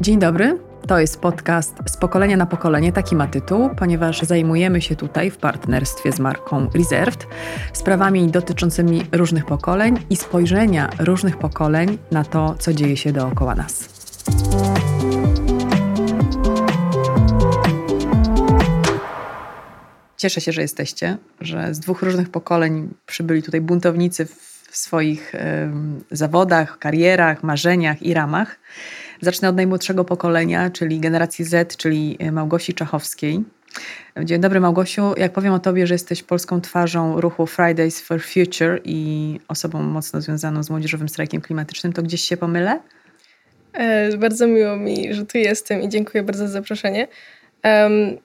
Dzień dobry. To jest podcast z pokolenia na pokolenie, taki ma tytuł, ponieważ zajmujemy się tutaj w partnerstwie z marką Reserved sprawami dotyczącymi różnych pokoleń i spojrzenia różnych pokoleń na to, co dzieje się dookoła nas. Cieszę się, że jesteście, że z dwóch różnych pokoleń przybyli tutaj buntownicy w swoich y, zawodach, karierach, marzeniach i ramach. Zacznę od najmłodszego pokolenia, czyli generacji Z, czyli Małgosi Czachowskiej. Dzień dobry Małgosiu. Jak powiem o Tobie, że jesteś polską twarzą ruchu Fridays for Future i osobą mocno związaną z młodzieżowym strajkiem klimatycznym, to gdzieś się pomylę? E, bardzo miło mi, że tu jestem i dziękuję bardzo za zaproszenie. Um,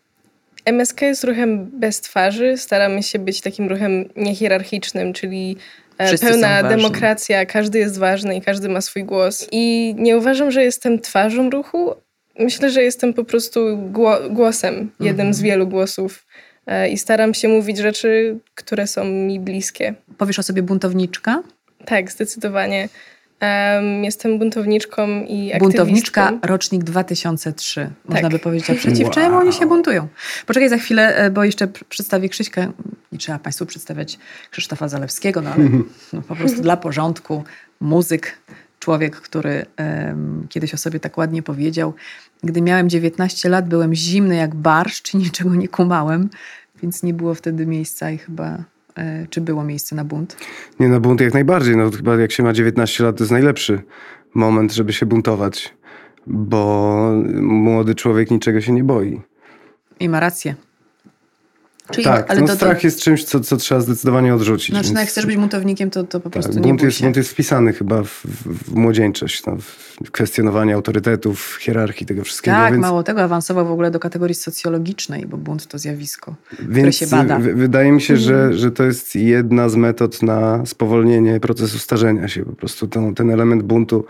MSK jest ruchem bez twarzy. Staramy się być takim ruchem niehierarchicznym, czyli e, Wszyscy pełna demokracja, każdy jest ważny i każdy ma swój głos. I nie uważam, że jestem twarzą ruchu. Myślę, że jestem po prostu głosem, jednym mhm. z wielu głosów. E, I staram się mówić rzeczy, które są mi bliskie. Powiesz o sobie buntowniczka? Tak, zdecydowanie. Jestem buntowniczką i aktywistką. Buntowniczka, rocznik 2003. Można tak. by powiedzieć, a przeciw wow. czemu oni się buntują? Poczekaj za chwilę, e, bo jeszcze przedstawię Krzyśkę. Nie trzeba Państwu przedstawiać Krzysztofa Zalewskiego, no ale no, po prostu dla porządku. Muzyk, człowiek, który um, kiedyś o sobie tak ładnie powiedział. Gdy miałem 19 lat, byłem zimny jak barszcz i niczego nie kumałem, więc nie było wtedy miejsca i chyba czy było miejsce na bunt? Nie, na bunt jak najbardziej. No, chyba jak się ma 19 lat, to jest najlepszy moment, żeby się buntować, bo młody człowiek niczego się nie boi. I ma rację. Czyli, tak, ale no to, strach to... jest czymś, co, co trzeba zdecydowanie odrzucić. Znaczy, więc... no jak chcesz być buntownikiem, to, to po tak, prostu nie bunt jest, się. bunt jest wpisany chyba w, w młodzieńczość, no, w kwestionowanie autorytetów, hierarchii, tego wszystkiego. Tak, więc... mało tego, awansował w ogóle do kategorii socjologicznej, bo bunt to zjawisko, więc które się bada. wydaje mi się, że, mhm. że to jest jedna z metod na spowolnienie procesu starzenia się. Po prostu ten, ten element buntu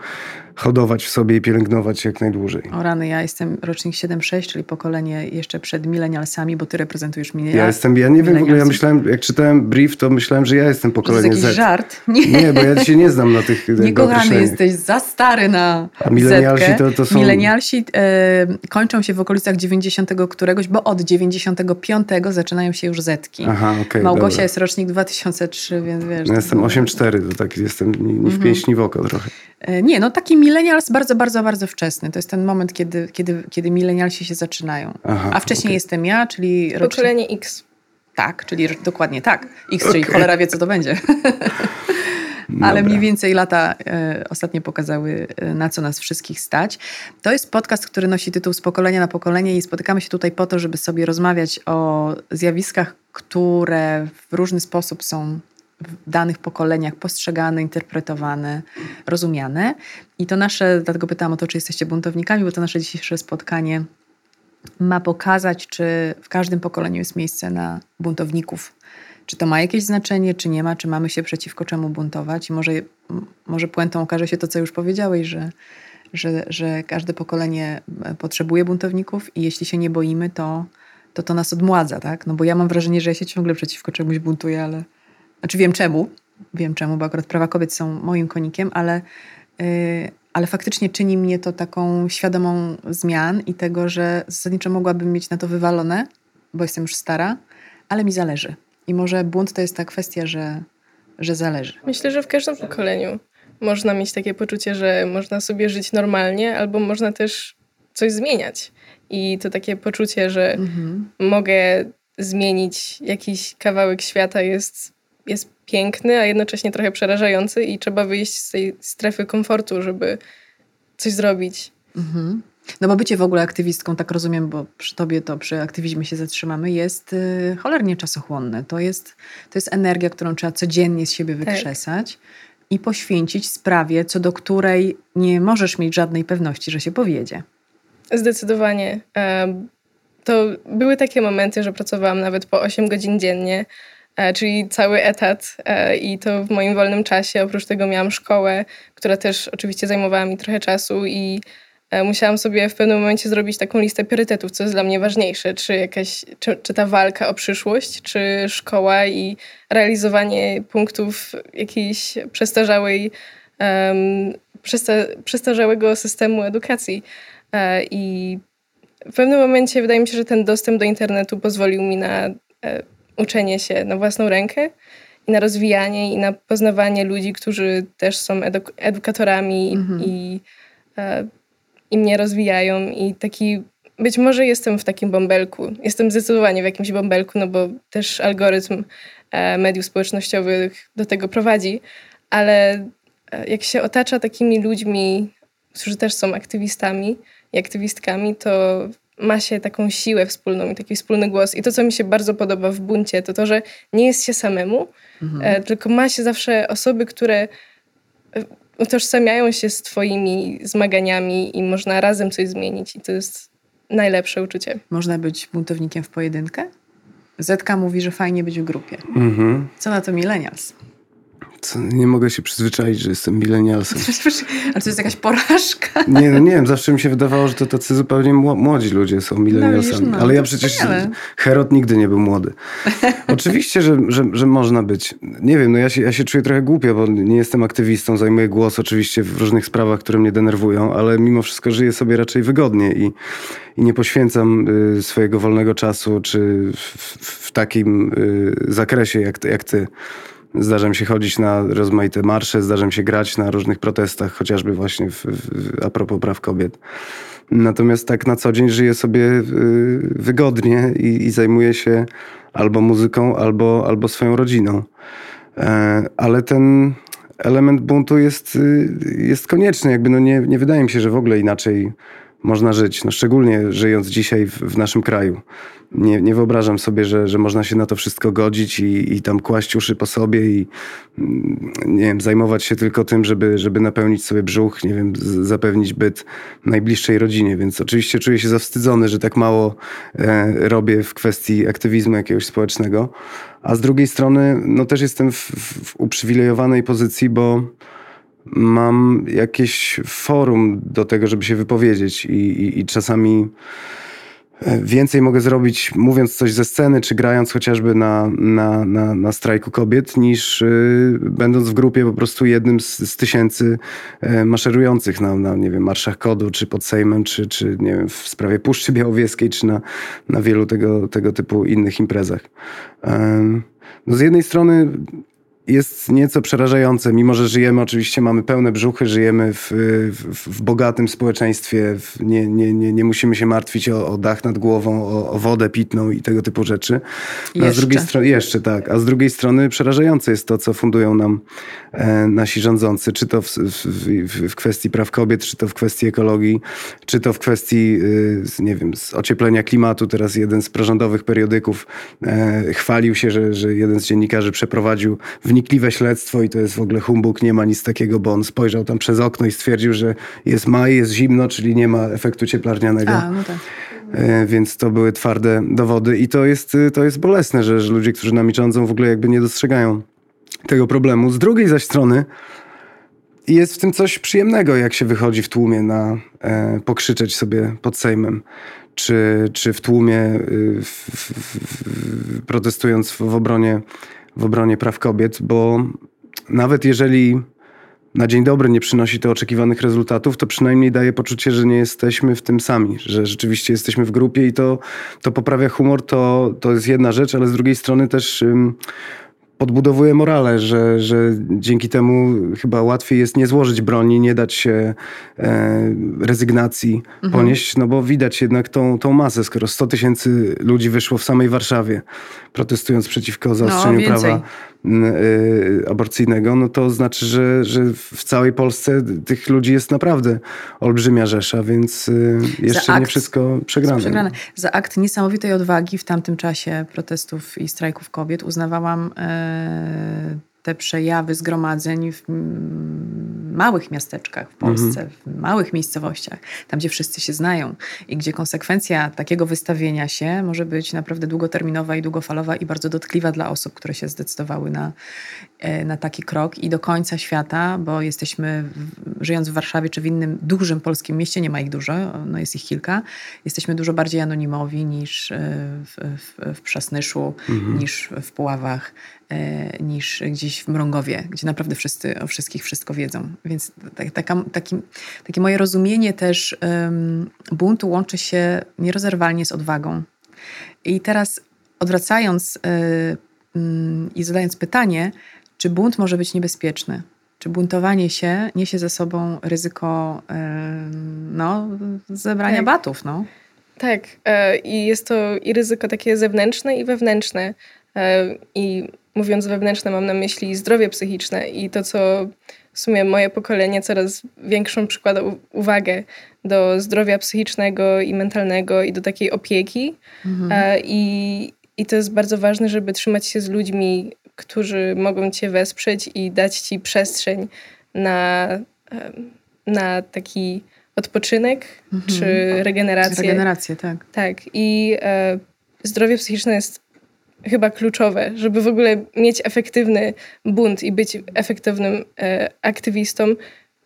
hodować w sobie i pielęgnować jak najdłużej. O rany, ja jestem rocznik 7-6, czyli pokolenie jeszcze przed milenialsami, bo ty reprezentujesz milenial. Ja jestem, ja nie wiem w ogóle, ja myślałem, jak czytałem brief, to myślałem, że ja jestem pokolenie to jest jakiś Z. żart? Nie. nie, bo ja się nie znam na tych Nie kochany, jesteś za stary na A milenialsi to, to są... Milenialsi e, kończą się w okolicach 90 któregoś, bo od 95 zaczynają się już Zetki. Aha, okay, Małgosia dobra. jest rocznik 2003, więc wiesz... Ja jestem 8-4, to tak jestem ni, w pięść, ni w oko trochę. E, nie, no taki milenials bardzo, bardzo, bardzo wczesny. To jest ten moment, kiedy, kiedy, kiedy milenialsi się zaczynają. Aha, A wcześniej okay. jestem ja, czyli... Pokolenie X. Tak, czyli dokładnie tak. X, okay. czyli cholera wie, co to będzie. Ale mniej więcej lata e, ostatnio pokazały, e, na co nas wszystkich stać. To jest podcast, który nosi tytuł Z pokolenia na pokolenie i spotykamy się tutaj po to, żeby sobie rozmawiać o zjawiskach, które w różny sposób są w danych pokoleniach postrzegane, interpretowane, rozumiane. I to nasze, dlatego pytałam o to, czy jesteście buntownikami, bo to nasze dzisiejsze spotkanie ma pokazać, czy w każdym pokoleniu jest miejsce na buntowników. Czy to ma jakieś znaczenie, czy nie ma, czy mamy się przeciwko czemu buntować. I może, może puentą okaże się to, co już powiedziałeś, że, że, że każde pokolenie e, potrzebuje buntowników i jeśli się nie boimy, to to, to nas odmładza, tak? No bo ja mam wrażenie, że ja się ciągle przeciwko czemuś buntuję, ale znaczy wiem czemu, wiem czemu, bo akurat prawa kobiet są moim konikiem, ale, yy, ale faktycznie czyni mnie to taką świadomą zmian i tego, że zasadniczo mogłabym mieć na to wywalone, bo jestem już stara, ale mi zależy. I może bunt to jest ta kwestia, że, że zależy. Myślę, że w każdym pokoleniu można mieć takie poczucie, że można sobie żyć normalnie, albo można też coś zmieniać. I to takie poczucie, że mhm. mogę zmienić jakiś kawałek świata jest jest piękny, a jednocześnie trochę przerażający i trzeba wyjść z tej strefy komfortu, żeby coś zrobić. Mhm. No bo bycie w ogóle aktywistką, tak rozumiem, bo przy tobie to przy aktywizmie się zatrzymamy, jest y, cholernie czasochłonne. To jest, to jest energia, którą trzeba codziennie z siebie tak. wykrzesać tak. i poświęcić sprawie, co do której nie możesz mieć żadnej pewności, że się powiedzie. Zdecydowanie. To były takie momenty, że pracowałam nawet po 8 godzin dziennie, czyli cały etat e, i to w moim wolnym czasie. Oprócz tego miałam szkołę, która też oczywiście zajmowała mi trochę czasu i e, musiałam sobie w pewnym momencie zrobić taką listę priorytetów, co jest dla mnie ważniejsze, czy, jakaś, czy, czy ta walka o przyszłość, czy szkoła i realizowanie punktów jakiejś przestarzałej um, przestarzałego systemu edukacji. I w pewnym momencie wydaje mi się, że ten dostęp do internetu pozwolił mi na uczenie się na własną rękę i na rozwijanie i na poznawanie ludzi, którzy też są eduk edukatorami mhm. i, e, i mnie rozwijają. I taki, być może jestem w takim bąbelku. Jestem zdecydowanie w jakimś bąbelku, no bo też algorytm e, mediów społecznościowych do tego prowadzi, ale e, jak się otacza takimi ludźmi, którzy też są aktywistami i aktywistkami, to ma się taką siłę wspólną i taki wspólny głos. I to, co mi się bardzo podoba w buncie, to to, że nie jest się samemu, mhm. E, tylko ma się zawsze osoby, które e, utożsamiają się z twoimi zmaganiami i można razem coś zmienić. I to jest najlepsze uczucie. Można być buntownikiem w pojedynkę? Zetka mówi, że fajnie być w grupie. Mhm. Co na to millennials? Nie mogę się przyzwyczaić, że jestem milenialsem. Ale to jest jakaś porażka. Nie, no nie wiem, zawsze mi się wydawało, że to tacy zupełnie młodzi ludzie są milenialsami. No, no, Ale ja przecież, wspaniale. Herod nigdy nie był młody. Oczywiście, że, że, że można być. Nie wiem, no ja się, ja się czuję trochę głupio, bo nie jestem aktywistą, zajmuję głos oczywiście w różnych sprawach, które mnie denerwują, ale mimo wszystko żyję sobie raczej wygodnie i, i nie poświęcam y, swojego wolnego czasu, czy w, w takim y, zakresie jak, jak ty Zdarza mi się chodzić na rozmaite marsze, zdarza mi się grać na różnych protestach, chociażby właśnie w, w, a propos praw kobiet. Natomiast tak na co dzień żyję sobie y, wygodnie i, i zajmuję się albo muzyką, albo, albo swoją rodziną. E, ale ten element buntu jest, y, jest konieczny. Jakby no nie, nie wydaje mi się, że w ogóle inaczej można żyć, no szczególnie żyjąc dzisiaj w, w naszym kraju. Nie, nie, wyobrażam sobie, że, że można się na to wszystko godzić i, i tam kłaść uszy po sobie i mm, nie wiem, zajmować się tylko tym, żeby, żeby napełnić sobie brzuch, nie wiem, zapewnić byt najbliższej rodzinie. Więc oczywiście czuję się zawstydzony, że tak mało e, robię w kwestii aktywizmu jakiegoś społecznego. A z drugiej strony, no też jestem w, w uprzywilejowanej pozycji, bo mam jakieś forum do tego, żeby się wypowiedzieć i, i, i czasami e, więcej mogę zrobić mówiąc coś ze sceny, czy grając chociażby na, na, na, na strajku kobiet, niż y, będąc w grupie po prostu jednym z, z tysięcy y, maszerujących na, na, nie wiem, marszach kodu, czy pod Sejmem, czy, czy nie wiem, w sprawie Puszczy Białowieskiej, czy na, na wielu tego, tego typu innych imprezach. No z jednej strony jest nieco przerażające, mimo że żyjemy, oczywiście mamy pełne brzuchy, żyjemy w, w, w bogatym społeczeństwie, w, nie, nie, nie, nie musimy się martwić o, o dach nad głową, o, o, wodę pitną i tego typu rzeczy. No, a z drugiej strony, jeszcze tak, a z drugiej strony przerażające jest to, co fundują nam e, nasi rządzący, czy to w, w, kwestii praw kobiet, czy to w kwestii ekologii, czy to w kwestii, y, nie wiem, ocieplenia klimatu. Teraz jeden z prorządowych periodyków e, chwalił się, że, że jeden z dziennikarzy przeprowadził w wnikliwe śledztwo i to jest w ogóle humbug, nie ma nic takiego, bo on spojrzał tam przez okno i stwierdził, że jest maj, jest zimno, czyli nie ma efektu cieplarnianego. A, no tak. E, więc to były twarde dowody i to jest, to jest bolesne, że, że ludzie, którzy nami rządzą w ogóle jakby nie dostrzegają tego problemu. Z drugiej zaś strony jest w tym coś przyjemnego, jak się wychodzi w tłumie na e, pokrzyczeć sobie pod Sejmem, czy, czy w tłumie y, w, w, protestując w obronie w obronie praw kobiet, bo nawet jeżeli na dzień dobry nie przynosi to oczekiwanych rezultatów, to przynajmniej daje poczucie, że nie jesteśmy w tym sami, że rzeczywiście jesteśmy w grupie i to, to poprawia humor, to, to jest jedna rzecz, ale z drugiej strony też. Podbudowuje morale, że, że dzięki temu chyba łatwiej jest nie złożyć broni, nie dać się e, rezygnacji mhm. ponieść, no bo widać jednak tą, tą masę, skoro 100 tysięcy ludzi wyszło w samej Warszawie protestując przeciwko zaostrzeniu no, prawa aborcyjnego, no to znaczy, że, że w całej Polsce tych ludzi jest naprawdę olbrzymia rzesza, więc y, jeszcze akt, nie wszystko przegrane. przegrane. Za akt niesamowitej odwagi w tamtym czasie protestów i strajków kobiet uznawałam e, te przejawy zgromadzeń w małych miasteczkach w Polsce, mhm. w małych miejscowościach, tam gdzie wszyscy się znają i gdzie konsekwencja takiego wystawienia się może być naprawdę długoterminowa i długofalowa i bardzo dotkliwa dla osób, które się zdecydowały na, na taki krok i do końca świata, bo jesteśmy, żyjąc w Warszawie czy w innym dużym polskim mieście, nie ma ich dużo, no jest ich kilka, jesteśmy dużo bardziej anonimowi niż e, w, w, w Przasnyszu, mhm. niż w Puławach, e, niż gdzieś w Mrągowie, gdzie naprawdę wszyscy o wszystkich wszystko wiedzą. Więc tak, taka, taki, takie moje rozumienie też um, buntu łączy się nierozerwalnie z odwagą. I teraz odwracając y, y, i zadając pytanie, czy bunt może być niebezpieczny? Czy buntowanie się niesie ze sobą ryzyko no, zebrania tak. batów? No? Tak, e, i jest to i ryzyko takie zewnętrzne i wewnętrzne. E, I mówiąc wewnętrzne, mam na myśli zdrowie psychiczne i to, co w sumie moje pokolenie coraz większą przykłada uwagę do zdrowia psychicznego i mentalnego i do takiej opieki. Mhm. E, I, I to jest bardzo ważne, żeby trzymać się z ludźmi, którzy mogą cię wesprzeć i dać ci przestrzeń na, na taki odpoczynek mhm. czy regenerację. Regenerację, tak. Tak. I e, zdrowie psychiczne jest chyba kluczowe, żeby w ogóle mieć efektywny bunt i być efektywnym e, aktywistą.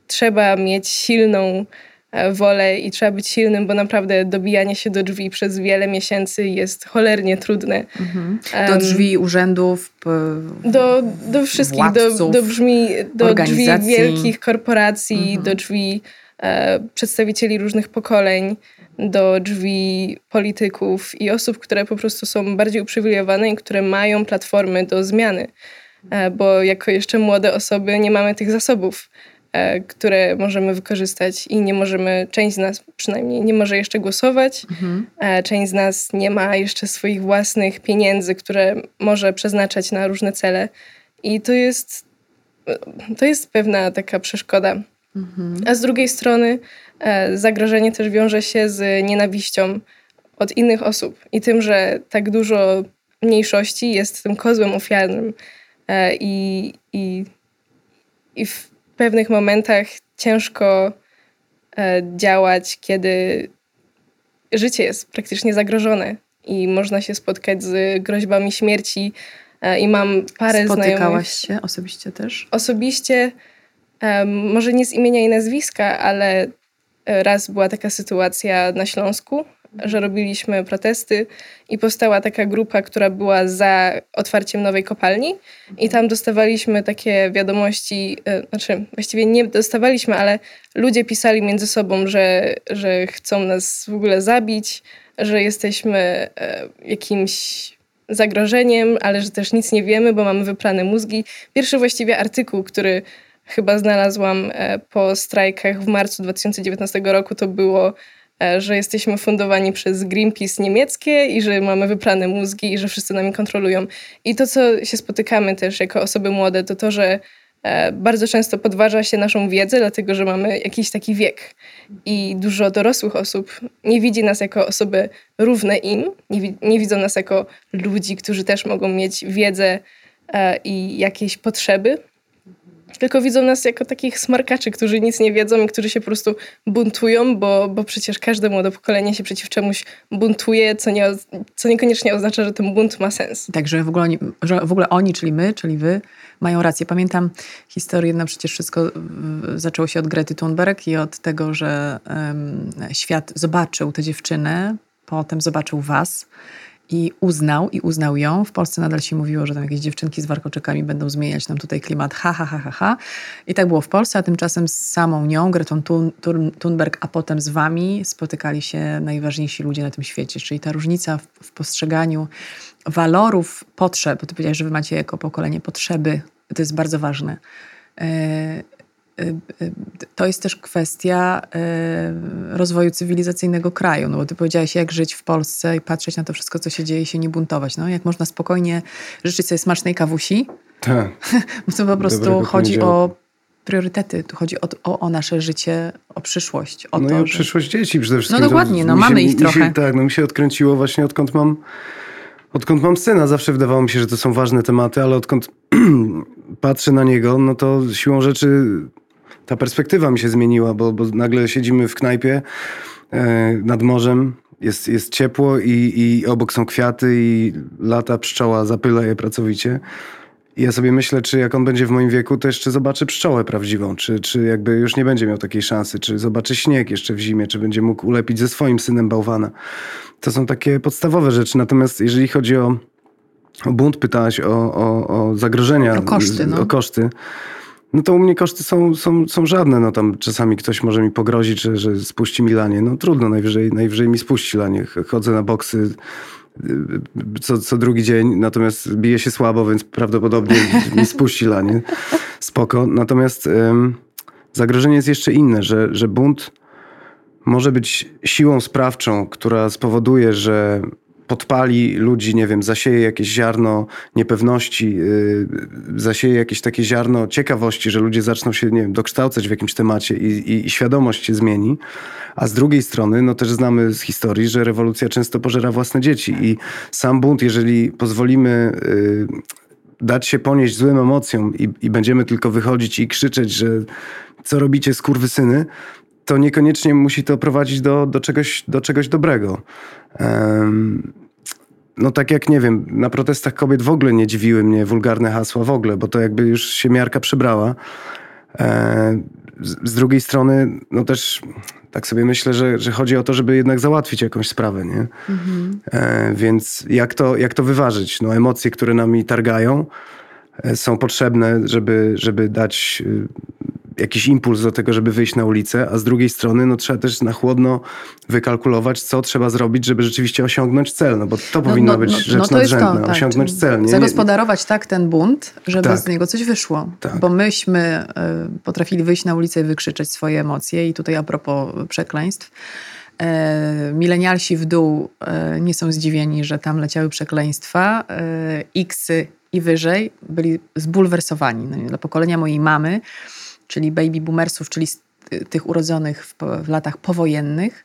Trzeba mieć silną wolę i trzeba być silnym, bo naprawdę dobijanie się do drzwi przez wiele miesięcy jest cholernie trudne. Mhm. Do drzwi urzędów, do, do wszystkich, do, do, brzmi, do drzwi wielkich korporacji, mhm. do drzwi E, przedstawicieli różnych pokoleń, do drzwi polityków i osób, które po prostu są bardziej uprzywilejowane i które mają platformy do zmiany. E, bo jako jeszcze młode osoby nie mamy tych zasobów, e, które możemy wykorzystać i nie możemy, część z nas przynajmniej nie może jeszcze głosować, mhm. część z nas nie ma jeszcze swoich własnych pieniędzy, które może przeznaczać na różne cele. I to jest, to jest pewna taka przeszkoda. A z drugiej strony e, zagrożenie też wiąże się z nienawiścią od innych osób i tym, że tak dużo mniejszości jest tym kozłem ofiarnym e, i, i, i w pewnych momentach ciężko e, działać, kiedy życie jest praktycznie zagrożone i można się spotkać z groźbami śmierci. I mam parę Spotykałaś znajomych. Spotykałaś się osobiście też? Osobiście może nie z imienia i nazwiska, ale e, raz była taka sytuacja na Śląsku, że robiliśmy protesty i powstała taka grupa, która była za otwarciem nowej kopalni i tam dostawaliśmy takie wiadomości, e, znaczy właściwie nie dostawaliśmy, ale ludzie pisali między sobą, że, że chcą nas w ogóle zabić, że jesteśmy e, jakimś zagrożeniem, ale że też nic nie wiemy, bo mamy wyprane mózgi. Pierwszy właściwie artykuł, który chyba znalazłam e, po strajkach w marcu 2019 roku, to było, że jesteśmy fundowani przez Greenpeace niemieckie i że mamy wyprane mózgi i że wszyscy nami kontrolują. I to, co się spotykamy też jako osoby młode, to to, że e, bardzo często podważa się naszą wiedzę, dlatego że mamy jakiś taki wiek. I dużo dorosłych osób nie widzi nas jako osoby równe im, nie, nie widzą nas jako ludzi, którzy też mogą mieć wiedzę i jakieś potrzeby, tylko widzą nas jako takich smarkaczy, którzy nic nie wiedzą i którzy się po prostu buntują, bo, bo przecież każde młode pokolenie się przeciw czemuś buntuje, co, nie, co niekoniecznie oznacza, że ten bunt ma sens. Także w ogóle oni, że w ogóle oni, czyli my, czyli wy, mają rację. Pamiętam historię, no przecież wszystko zaczęło się od Grety Thunberg i od tego, że um, świat zobaczył tę dziewczynę, potem zobaczył was i uznał, i uznał ją. W Polsce nadal się mówiło, że tam jakieś dziewczynki z warkoczykami będą zmieniać nam tutaj klimat, ha, ha, ha, ha, ha. I tak było w Polsce, a tymczasem z samą nią, Gretą Thunberg, a potem z wami spotykali się najważniejsi ludzie na tym świecie. Czyli ta różnica w, w postrzeganiu walorów, potrzeb, bo ty powiedziałeś, że wy macie jako pokolenie potrzeby, to jest bardzo ważne e, Y, y, to jest też kwestia y, rozwoju cywilizacyjnego kraju. No bo ty powiedziałaś, jak żyć w Polsce i patrzeć na to wszystko, co się dzieje i się nie buntować. No, jak można spokojnie życzyć sobie smacznej kawusi. Tak. to po prostu chodzi o priorytety. Tu chodzi o, o, o, nasze życie, o przyszłość. O no to, i o że... przyszłość dzieci przede wszystkim. No dokładnie, no mamy ich trochę. Się, tak, no mi się odkręciło właśnie odkąd mam Odkąd mam syna, zawsze wydawało mi się, że to są ważne tematy, ale odkąd patrzę na niego, no to siłą rzeczy ta perspektywa mi się zmieniła, bo, bo nagle siedzimy w knajpie e, nad morzem, jest, jest ciepło i, i obok są kwiaty i lata pszczoła zapyla je pracowicie. I ja sobie myślę, czy jak on będzie w moim wieku, to jeszcze zobaczy pszczołę prawdziwą, czy, czy jakby już nie będzie miał takiej szansy, czy zobaczy śnieg jeszcze w zimie, czy będzie mógł ulepić ze swoim synem bałwana. To są takie podstawowe rzeczy. Natomiast jeżeli chodzi o o bunt, pytałaś o, o, o zagrożenia, o koszty. No. O koszty. No to u mnie koszty są, są, są żadne. No tam czasami ktoś może mi pogrozić, że, że spuści mi lanie. No trudno, najwyżej, najwyżej mi spuści lanie. Chodzę na boksy y, co, co drugi dzień, natomiast bije się słabo, więc prawdopodobnie mi spuści lanie. Spoko. Natomiast ym, zagrożenie jest jeszcze inne, że, że bunt może być siłą sprawczą, która spowoduje, że podpali ludzi, nie wiem, zasieje jakieś ziarno niepewności, yy, zasieje jakieś takie ziarno ciekawości, że ludzie zaczną się, nie wiem, dokształcać w jakimś temacie i, i, i świadomość się zmieni. A z drugiej strony, no też znamy z historii, że rewolucja często pożera własne dzieci i sam bunt, jeżeli pozwolimy yy, dać się ponieść złym emocjom i, i będziemy tylko wychodzić i krzyczeć, że co robicie, skurwysyny, to niekoniecznie musi to prowadzić do, do, czegoś, do czegoś dobrego. Um, no tak jak, nie wiem, na protestach kobiet w ogóle nie dziwiły mnie wulgarne hasła w ogóle, bo to jakby już się miarka przybrała. E, z, z, drugiej strony, no też tak sobie myślę, że, że chodzi o to, żeby jednak załatwić jakąś sprawę, nie? Mhm. E, więc jak to, jak to wyważyć? No emocje, które nami targają, e, są potrzebne, żeby, żeby dać y, jakiś impuls do tego, żeby wyjść na ulicę, a z drugiej strony no, trzeba też na chłodno wykalkulować, co trzeba zrobić, żeby rzeczywiście osiągnąć cel, no bo to no, powinno no, być no, rzecz no to nadrzędna, to, tak, osiągnąć cel. Nie? Zagospodarować tak ten bunt, żeby tak. z niego coś wyszło. Tak. Bo myśmy y, potrafili wyjść na ulicę i wykrzyczeć swoje emocje i tutaj a propos przekleństw, e, milenialsi w dół e, nie są zdziwieni, że tam leciały przekleństwa. Xy i wyżej byli zbulwersowani. No, dla pokolenia mojej mamy czyli baby boomersów, czyli tych urodzonych w, w latach powojennych,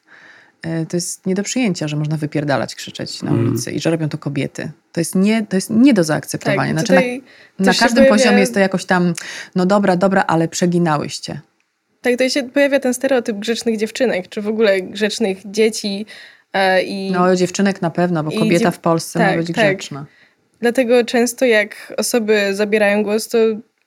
e, to jest nie do przyjęcia, że można wypierdalać, krzyczeć na mm. ulicy mm. i że robią to kobiety. To jest nie, to jest nie do zaakceptowania. Tak, znaczy na, na każdym pojawia... poziomie jest to jakoś tam, no dobra, dobra, ale przeginałyście. Tak, to się pojawia ten stereotyp grzecznych dziewczynek, czy w ogóle grzecznych dzieci. E, i, no dziewczynek na pewno, bo kobieta w Polsce tak, ma być tak. grzeczna. Dlatego często jak osoby zabierają głos, to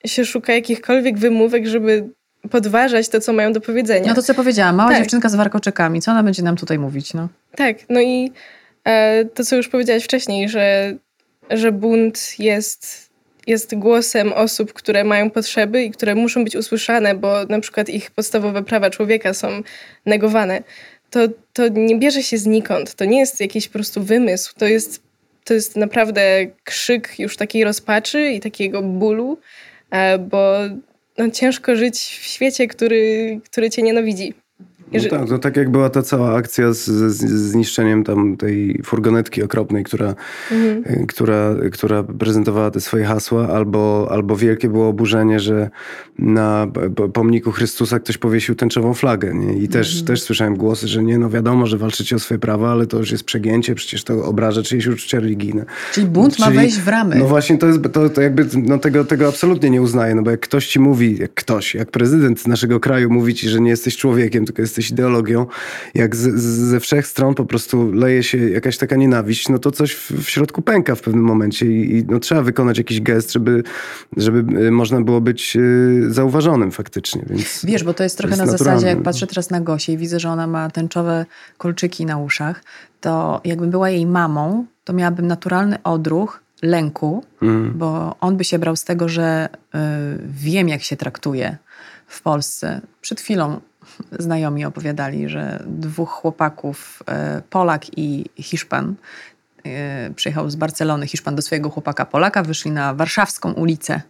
się szuka jakichkolwiek wymówek, żeby podważać to, co mają do powiedzenia. No to, co powiedziałam, mała tak. dziewczynka z warkoczykami, co ona będzie nam tutaj mówić? No? Tak, no i e, to, co już powiedziałaś wcześniej, że, że bunt jest, jest głosem osób, które mają potrzeby i które muszą być usłyszane, bo na przykład ich podstawowe prawa człowieka są negowane. To, to nie bierze się znikąd, to nie jest jakiś po prostu wymysł, to jest, to jest naprawdę krzyk już takiej rozpaczy i takiego bólu, bo no, ciężko żyć w świecie, który, który cię nienawidzi. No tak, to tak jak była ta cała akcja z, zniszczeniem tam tej furgonetki okropnej, która, mhm. E, która, która prezentowała te swoje hasła, albo, albo wielkie było oburzenie, że na pomniku Chrystusa ktoś powiesił tęczową flagę. Nie? I też, mhm. też słyszałem głosy, że nie, no wiadomo, że walczycie o swoje prawa, ale to już jest przegięcie, przecież to obraża czyjeś uczucia religijne. Czyli bunt Czyli, ma wejść w ramy. No właśnie, to jest, to, to jakby, no tego, tego absolutnie nie uznaję, no bo jak ktoś ci mówi, jak ktoś, jak prezydent naszego kraju mówi ci, że nie jesteś człowiekiem, tylko jesteś jesteś ideologią, jak z, z, ze wszech stron po prostu leje się jakaś taka nienawiść, no to coś w, w środku pęka w pewnym momencie i, i, no, trzeba wykonać jakiś gest, żeby, żeby y, można było być y, zauważonym faktycznie. Więc Wiesz, bo to jest trochę to jest na naturalne. zasadzie, jak patrzę teraz na Gosię i widzę, że ona ma tęczowe kolczyki na uszach, to jakbym była jej mamą, to miałabym naturalny odruch lęku, mm. bo on by się brał z tego, że y, wiem, jak się traktuje w Polsce. Przed chwilą znajomi opowiadali, że dwóch chłopaków, e, Polak i Hiszpan, e, przyjechał z Barcelony Hiszpan do swojego chłopaka Polaka, wyszli na warszawską ulicę,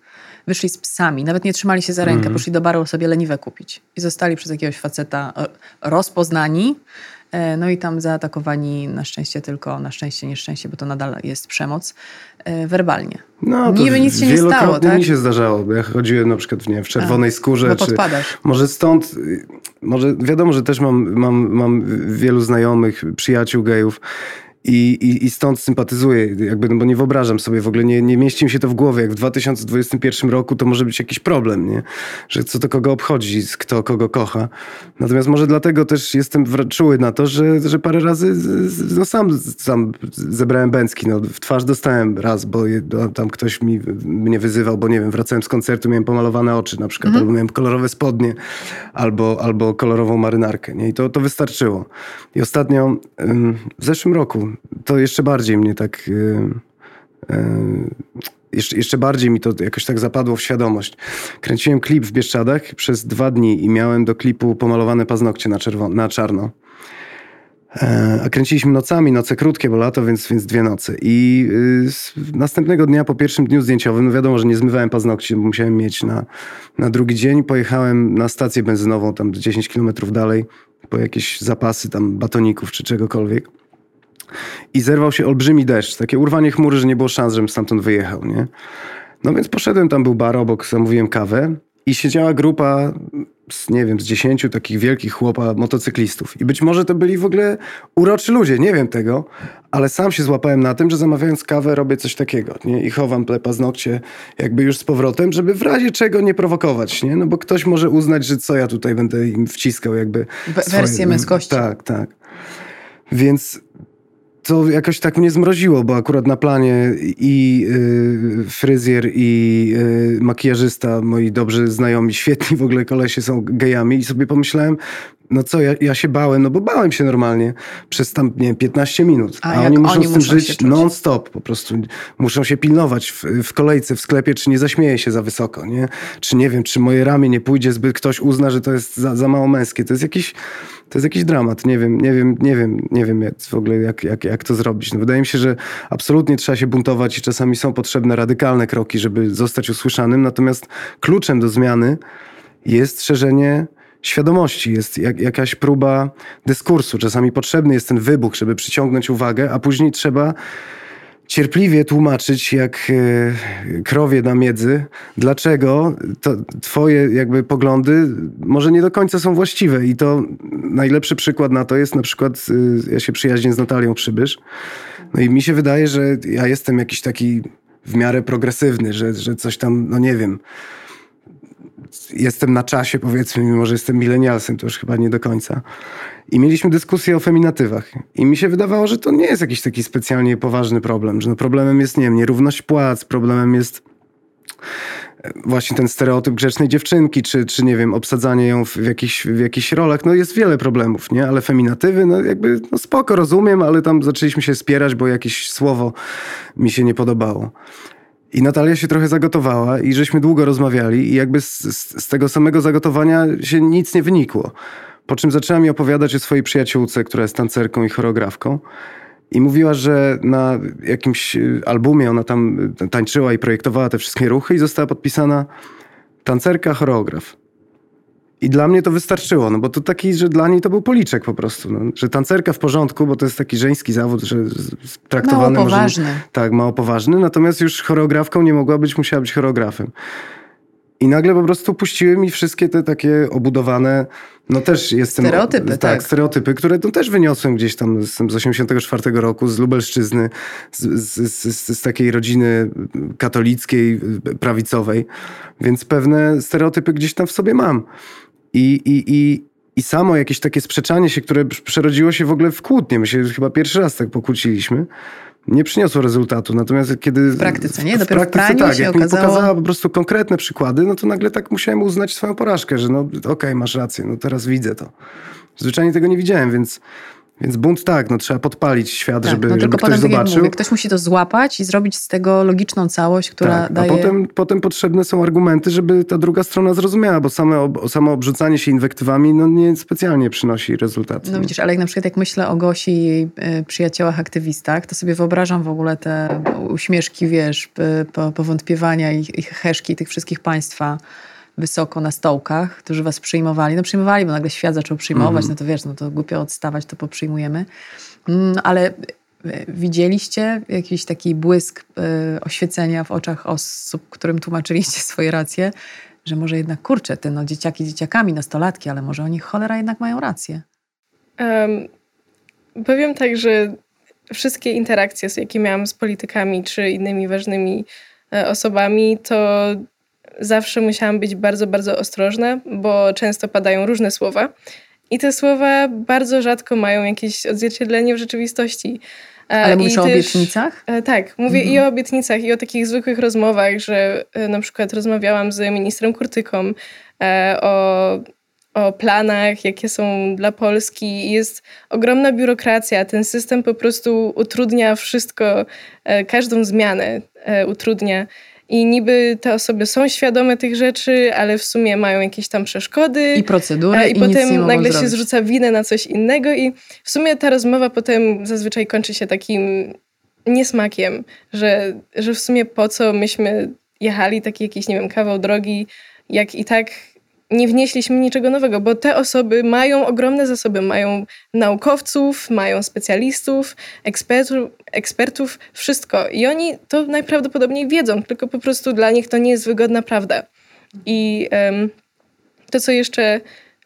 wyszli z psami, nawet nie trzymali się za rękę, mm. poszli do baru sobie leniwe kupić i zostali przez jakiegoś faceta e, rozpoznani, no i tam zaatakowani na szczęście tylko, na szczęście, nieszczęście, bo to nadal jest przemoc, e, werbalnie. No, Niby nic się nie stało, tak? mi się zdarzało, bo ja chodziłem na przykład nie, w czerwonej skórze. Bo podpadasz. Czy, może stąd, może wiadomo, że też mam, mam, mam wielu znajomych, przyjaciół gejów i, i, i stąd sympatyzuję, jakby, no bo nie wyobrażam sobie w ogóle, nie, nie mieści mi się to w głowie, jak w 2021 roku to może być jakiś problem, nie? Że co to kogo obchodzi, kto kogo kocha. Natomiast może dlatego też jestem czuły na to, że, że parę razy no sam, sam zebrałem bęcki, no w twarz dostałem raz, bo no, tam ktoś mi, mnie wyzywał, bo nie wiem, wracałem z koncertu, miałem pomalowane oczy na przykład, mhm. albo miałem kolorowe spodnie, albo, albo kolorową marynarkę, nie? I to, to wystarczyło. I ostatnio, w zeszłym roku, to jeszcze bardziej mnie tak y, jeszcze, jeszcze bardziej mi to jakoś tak zapadło w świadomość. Kręciłem klip w Bieszczadach przez dwa dni i miałem do klipu pomalowane paznokcie na, czerwono, na czarno. E, a kręciliśmy nocami, noce krótkie, bo lato, więc, więc dwie noce. I y, następnego dnia, po pierwszym dniu zdjęciowym, no wiadomo, że nie zmywałem paznokci, bo musiałem mieć na, na drugi dzień. Pojechałem na stację benzynową, tam 10 kilometrów dalej, po jakieś zapasy tam batoników czy czegokolwiek. I zerwał się olbrzymi deszcz, takie urwanie chmury, że nie było szans, żebym stamtąd wyjechał, nie? No więc poszedłem, tam był bar obok, zamówiłem kawę i siedziała grupa z, nie wiem, z dziesięciu takich wielkich chłopa motocyklistów. I być może to byli w ogóle uroczy ludzie, nie wiem tego, ale sam się złapałem na tym, że zamawiając kawę robię coś takiego, nie? I chowam te paznokcie jakby już z powrotem, żeby w razie czego nie prowokować, nie? No bo ktoś może uznać, że co ja tutaj będę im wciskał jakby... Wersję swoje... męskości. Tak, tak. Więc to jakoś tak mnie zmroziło, bo akurat na planie i y, fryzjer, i y, makijażysta, moi dobrzy znajomi, świetni w ogóle kolesie są gejami i sobie pomyślałem, no co, ja, ja się bałem, no bo bałem się normalnie przez tam, nie 15 minut. A, a oni muszą oni z tym żyć non-stop, po prostu muszą się pilnować w, w, kolejce, w sklepie, czy nie zaśmieje się za wysoko, nie? Czy nie wiem, czy moje ramię nie pójdzie, zbyt ktoś uzna, że to jest za, za mało męskie. To jest jakiś to jest jakiś dramat. Nie wiem, nie wiem, nie wiem, nie wiem jak, w ogóle jak, jak, jak to zrobić. No wydaje mi się, że absolutnie trzeba się buntować i czasami są potrzebne radykalne kroki, żeby zostać usłyszanym. Natomiast kluczem do zmiany jest szerzenie świadomości, jest jak, jakaś próba dyskursu. Czasami potrzebny jest ten wybuch, żeby przyciągnąć uwagę, a później trzeba cierpliwie tłumaczyć, jak e, krowie na miedzy, dlaczego twoje jakby poglądy może nie do końca są właściwe. I to najlepszy przykład na to jest na przykład, e, ja się przyjaźnię z Natalią Przybysz, no i mi się wydaje, że ja jestem jakiś taki w miarę progresywny, że, że coś tam, no nie wiem, jestem na czasie powiedzmy, mimo że jestem milenialsem, to już chyba nie do końca. I mieliśmy dyskusję o feminatywach. I mi się wydawało, że to nie jest jakiś taki specjalnie poważny problem, że no problemem jest, nie wiem, nierówność płac, problemem jest e, właśnie ten stereotyp grzecznej dziewczynki, czy, czy nie wiem, obsadzanie ją w, w, jakichś, w jakichś rolach. No jest wiele problemów, nie? Ale feminatywy, no jakby, no spoko, rozumiem, ale tam zaczęliśmy się spierać, bo jakieś słowo mi się nie podobało. I Natalia się trochę zagotowała i żeśmy długo rozmawiali i jakby z, z, z tego samego zagotowania się nic nie wynikło. Po czym zaczęła mi opowiadać o swojej przyjaciółce, która jest tancerką i choreografką. I mówiła, że na jakimś y, albumie ona tam y, tańczyła i projektowała te wszystkie ruchy i została podpisana tancerka, choreograf. I dla mnie to wystarczyło, no bo to taki, że dla niej to był policzek po prostu. No, że tancerka w porządku, bo to jest taki żeński zawód, że traktowany mało poważny. Może, tak, mało poważny. Natomiast już choreografką nie mogła być, musiała być choreografem. I nagle po prostu puściły mi wszystkie te takie obudowane, no też jestem... Stereotypy, tak. tak. stereotypy, które no też wyniosłem gdzieś tam z, z 84 roku, z Lubelszczyzny, z, z, z, z takiej rodziny katolickiej, prawicowej. Więc pewne stereotypy gdzieś tam w sobie mam. I, i, i, i samo jakieś takie sprzeczanie się, które przerodziło się w ogóle w kłótnie. My się chyba pierwszy raz tak pokłóciliśmy nie przyniosło rezultatu. Natomiast kiedy... W praktyce, nie? Dopiero w, praktyce, w tak, jak okazało... mi pokazała po prostu konkretne przykłady, no to nagle tak musiałem uznać swoją porażkę, że no okej, okay, masz rację, no teraz widzę to. Zwyczajnie tego nie widziałem, więc więc bunt tak, no trzeba podpalić świat, tak, żeby, no, żeby ktoś potem, zobaczył. Mówię, ktoś musi to złapać i zrobić z tego logiczną całość, która tak, daje... A potem, potem potrzebne są argumenty, żeby ta druga strona zrozumiała, bo same, samo obrzucanie się inwektywami no, nie specjalnie przynosi rezultatu. No widzisz, ale jak na przykład jak myślę o Gosi i jej przyjaciołach aktywistach, to sobie wyobrażam w ogóle te uśmieszki, wiesz, powątpiewania i, i heszki tych wszystkich państwa, wysoko na stołkach, którzy was przyjmowali. No przyjmowali, bo nagle świat zaczął przyjmować, mm. no to wiesz, no to głupio odstawać, to poprzyjmujemy. Mm, ale e, widzieliście jakiś taki błysk y, oświecenia w oczach osób, którym tłumaczyliście swoje racje, że może jednak, kurczę, te no, dzieciaki dzieciakami, nastolatki, ale może oni cholera jednak mają rację. Um, powiem tak, że wszystkie interakcje, jakie miałam z politykami czy innymi ważnymi e, osobami, to zawsze musiałam być bardzo, bardzo ostrożna, bo często padają różne słowa. I te słowa bardzo rzadko mają jakieś odzwierciedlenie w rzeczywistości. E, Ale mówisz o obietnicach? E, tak, mówię mhm. i o obietnicach, i o takich zwykłych rozmowach, że e, na przykład rozmawiałam z ministrem Kurtyką o, o planach, jakie są dla Polski. Jest ogromna biurokracja. Ten system po prostu utrudnia wszystko, każdą zmianę utrudnia. I niby te osoby są świadome tych rzeczy, ale w sumie mają jakieś tam przeszkody. I procedury. E, I, i potem nagle zrobić. się zrzuca winę na coś innego. I w sumie ta rozmowa potem zazwyczaj kończy się takim niesmakiem, że, że w sumie po co myśmy jechali taki jakiś, nie wiem, kawał drogi, jak i tak nie wnieśliśmy niczego nowego, bo te osoby mają ogromne zasoby, mają naukowców, mają specjalistów, ekspertów, ekspertów, wszystko. I oni to najprawdopodobniej wiedzą, tylko po prostu dla nich to nie jest wygodna prawda. I um, to, co jeszcze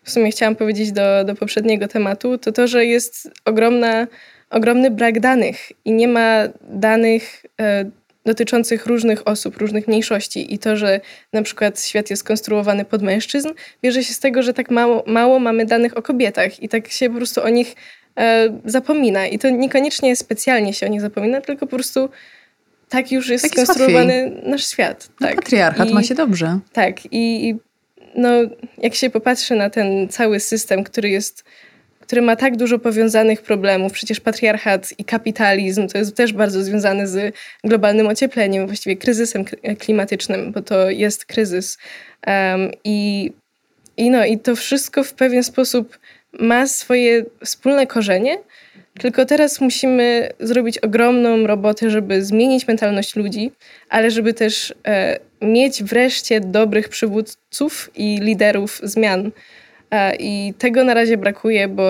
w sumie chciałam powiedzieć do, do poprzedniego tematu, to to, że jest ogromna, ogromny brak danych i nie ma danych e, dotyczących różnych osób, różnych mniejszości i to, że na przykład świat jest konstruowany pod mężczyzn, bierze się z tego, że tak mało, mało mamy danych o kobietach i tak się po prostu o nich e, zapomina. I to niekoniecznie specjalnie się o nich zapomina, tylko po prostu tak już jest tak skonstruowany nasz świat. No, tak. Patriarchat I, ma się dobrze. Tak. I, I no, jak się popatrzy na ten cały system, który jest który ma tak dużo powiązanych problemów. Przecież patriarchat i kapitalizm to jest też bardzo związane z globalnym ociepleniem, właściwie kryzysem klimatycznym, bo to jest kryzys. Um, i, i, no, I to wszystko w pewien sposób ma swoje wspólne korzenie, tylko teraz musimy zrobić ogromną robotę, żeby zmienić mentalność ludzi, ale żeby też e, mieć wreszcie dobrych przywódców i liderów zmian. I tego na razie brakuje, bo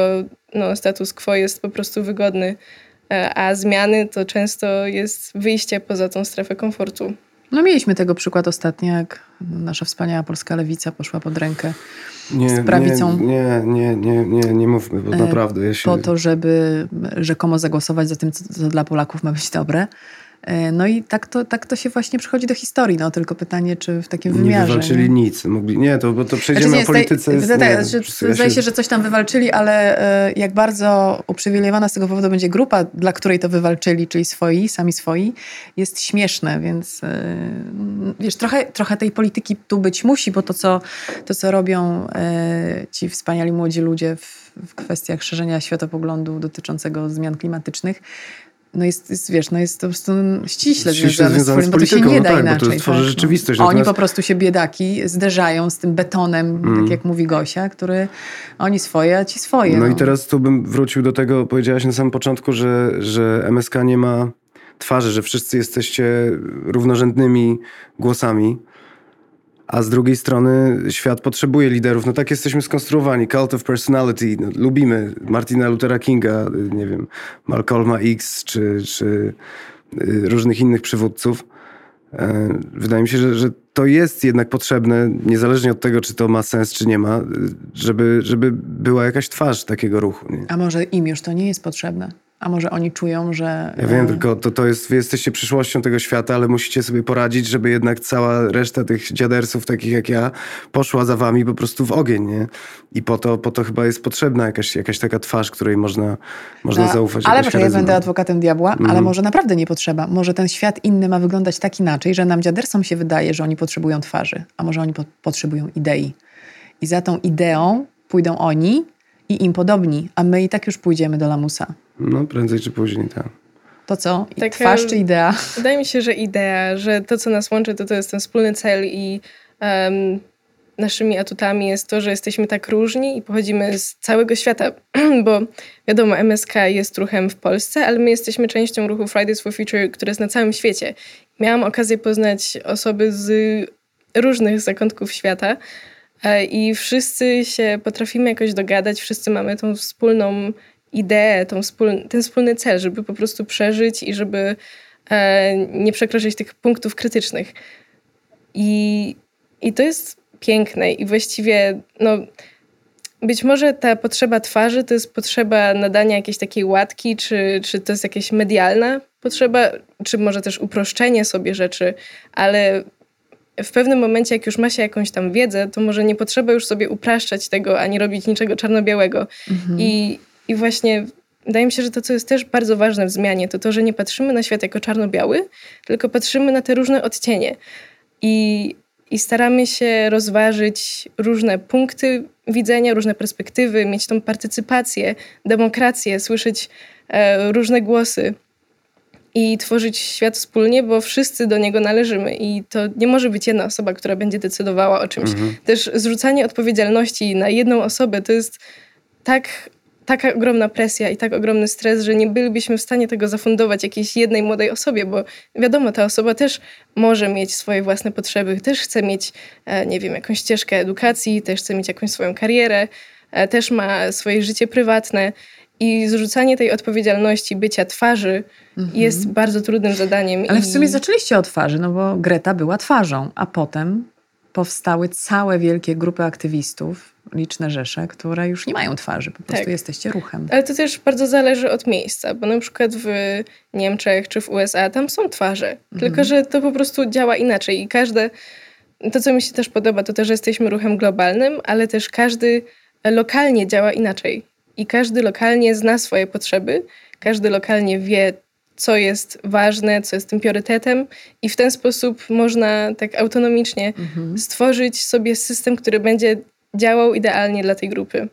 no, status quo jest po prostu wygodny, a zmiany to często jest wyjście poza tą strefę komfortu. No mieliśmy tego przykład ostatnio, jak nasza wspaniała polska lewica poszła pod rękę nie, z prawicą. Nie, nie, nie, nie, nie mówmy, bo e, naprawdę. Ja się... Po to, żeby rzekomo zagłosować za tym, co, co dla Polaków ma być dobre. E, no i tak to, tak to się właśnie przychodzi do historii, no tylko pytanie, czy w takim wymiarze. Nie wywalczyli nie? nic. Mogli, nie, to, bo to przejdziemy znaczy, nie, o polityce. Jest, nie, ja zdaje się, że coś tam wywalczyli, ale e, jak bardzo uprzywilejowana z tego powodu będzie grupa, dla której to wywalczyli, czyli swoi, sami swoi, jest śmieszne, więc e, wiesz, trochę, trochę tej polityki tu być musi, bo to, co, to, co robią ci wspaniali młodzi ludzie w, w kwestiach szerzenia światopoglądu dotyczącego zmian klimatycznych, no jest, jest, wiesz, no jest to po prostu ściśle, ściśle związane, związane z, z polityką, bo to się nie no da tak, inaczej. Bo to tworzy tak? rzeczywistość. Natomiast... Oni po prostu się biedaki zderzają z tym betonem, mm. tak jak mówi Gosia, który oni swoje, a ci swoje. No, no, i teraz tu bym wrócił do tego, powiedziałaś na samym początku, że, że MSK nie ma twarzy, że wszyscy jesteście równorzędnymi głosami a z drugiej strony świat potrzebuje liderów. No tak jesteśmy skonstruowani. Cult of Personality. No, lubimy Martina Luthera Kinga, nie wiem, Malcolma X czy, czy y, różnych innych przywódców. E, wydaje mi się, że, że to jest jednak potrzebne, niezależnie od tego, czy to ma sens, czy nie ma, żeby, żeby była jakaś twarz takiego ruchu. Nie? A może im już to nie jest potrzebne? A może oni czują, że. Ja wiem, tylko to, to jest, wy jesteście przyszłością tego świata, ale musicie sobie poradzić, żeby jednak cała reszta tych dziadersów, takich jak ja, poszła za wami po prostu w ogień, nie? I po to, po to chyba jest potrzebna jakaś, jakaś taka twarz, której można, można no, zaufać. Ale proszę, ja będę adwokatem diabła, mm. ale mhm. może naprawdę nie potrzeba. Może ten świat inny ma wyglądać tak inaczej, że nam dziadersom się wydaje, że oni potrzebują twarzy, a może oni po potrzebują idei. I za tą ideą pójdą oni i im podobni, a my i tak już pójdziemy do lamusa. No, prędzej czy później, tak. To co? Tak, Twarz czy idea? Wydaje mi się, że idea, że to, co nas łączy, to to jest ten wspólny cel i um, naszymi atutami jest to, że jesteśmy tak różni i pochodzimy z całego świata, bo wiadomo, MSK jest ruchem w Polsce, ale my jesteśmy częścią ruchu Fridays for Future, który jest na całym świecie. Miałam okazję poznać osoby z różnych zakątków świata e, i wszyscy się potrafimy jakoś dogadać, wszyscy mamy tą wspólną ideę, tą wspólny, ten wspólny cel, żeby po prostu przeżyć i żeby e, nie przekroczyć tych punktów krytycznych. I, I to jest piękne i właściwie no, być może ta potrzeba twarzy to jest potrzeba nadania jakiejś takiej łatki, czy, czy to jest jakaś medialna potrzeba, czy może też uproszczenie sobie rzeczy, ale w pewnym momencie, jak już ma się jakąś tam wiedzę, to może nie potrzeba już sobie upraszczać tego, ani robić niczego czarno-białego. Mhm. I, i właśnie wydaje mi się, że to, co jest też bardzo ważne w zmianie, to to, że nie patrzymy na świat jako czarno-biały, tylko patrzymy na te różne odcienie. I, i staramy się rozważyć różne punkty widzenia, różne perspektywy, mieć tą partycypację, demokrację, słyszeć e, różne głosy i tworzyć świat wspólnie, bo wszyscy do niego należymy i to nie może być jedna osoba, która będzie decydowała o czymś. Mhm. Też zrzucanie odpowiedzialności na jedną osobę to jest tak taka ogromna presja i tak ogromny stres, że nie bylibyśmy w stanie tego zafundować jakiejś jednej młodej osobie, bo wiadomo, ta osoba też może mieć swoje własne potrzeby, też chce mieć, e, nie wiem, jakąś ścieżkę edukacji, też chce mieć jakąś swoją karierę, e, też ma swoje życie prywatne. I zrzucanie tej odpowiedzialności bycia twarzy mhm. jest bardzo trudnym zadaniem. Ale w sumie zaczęliście od twarzy, no bo Greta była twarzą, a potem powstały całe wielkie grupy aktywistów, liczne rzesze, które już nie mają twarzy, po prostu tak. jesteście ruchem. Ale to też bardzo zależy od miejsca, bo na przykład w Niemczech czy w USA tam są twarze, mhm. tylko że to po prostu działa inaczej i każde, to co mi się też podoba, to też, że jesteśmy ruchem globalnym, ale też każdy lokalnie działa inaczej i każdy lokalnie zna swoje potrzeby, każdy lokalnie wie, co jest ważne, co jest tym priorytetem, i w ten sposób można tak autonomicznie mhm. stworzyć sobie system, który będzie działał idealnie dla tej grupy.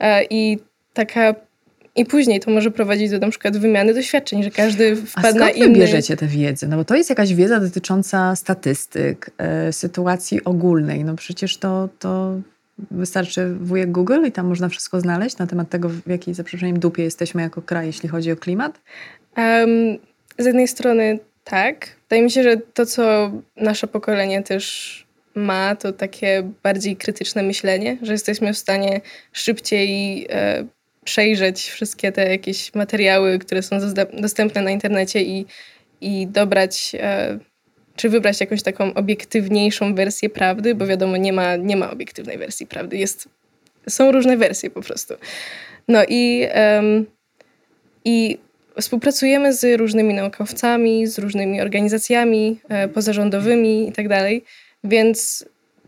E, I taka i później to może prowadzić do na przykład wymiany doświadczeń, że każdy wpadł A na inny... bierzecie tę wiedzę? No bo to jest jakaś wiedza dotycząca statystyk, y, sytuacji ogólnej. No przecież to, to wystarczy wujek Google i tam można wszystko znaleźć na temat tego, w jakiej za dupie jesteśmy jako kraj, jeśli chodzi o klimat? Um, z jednej strony tak. Wydaje mi się, że to, co nasze pokolenie też ma, to takie bardziej krytyczne myślenie, że jesteśmy w stanie szybciej e, przejrzeć wszystkie te jakieś materiały, które są dostępne na internecie i, i dobrać, e, czy wybrać jakąś taką obiektywniejszą wersję prawdy, bo wiadomo, nie ma, nie ma obiektywnej wersji prawdy. Jest, są różne wersje po prostu. No i, um, i Współpracujemy z różnymi naukowcami, z różnymi organizacjami e, pozarządowymi itd. Tak więc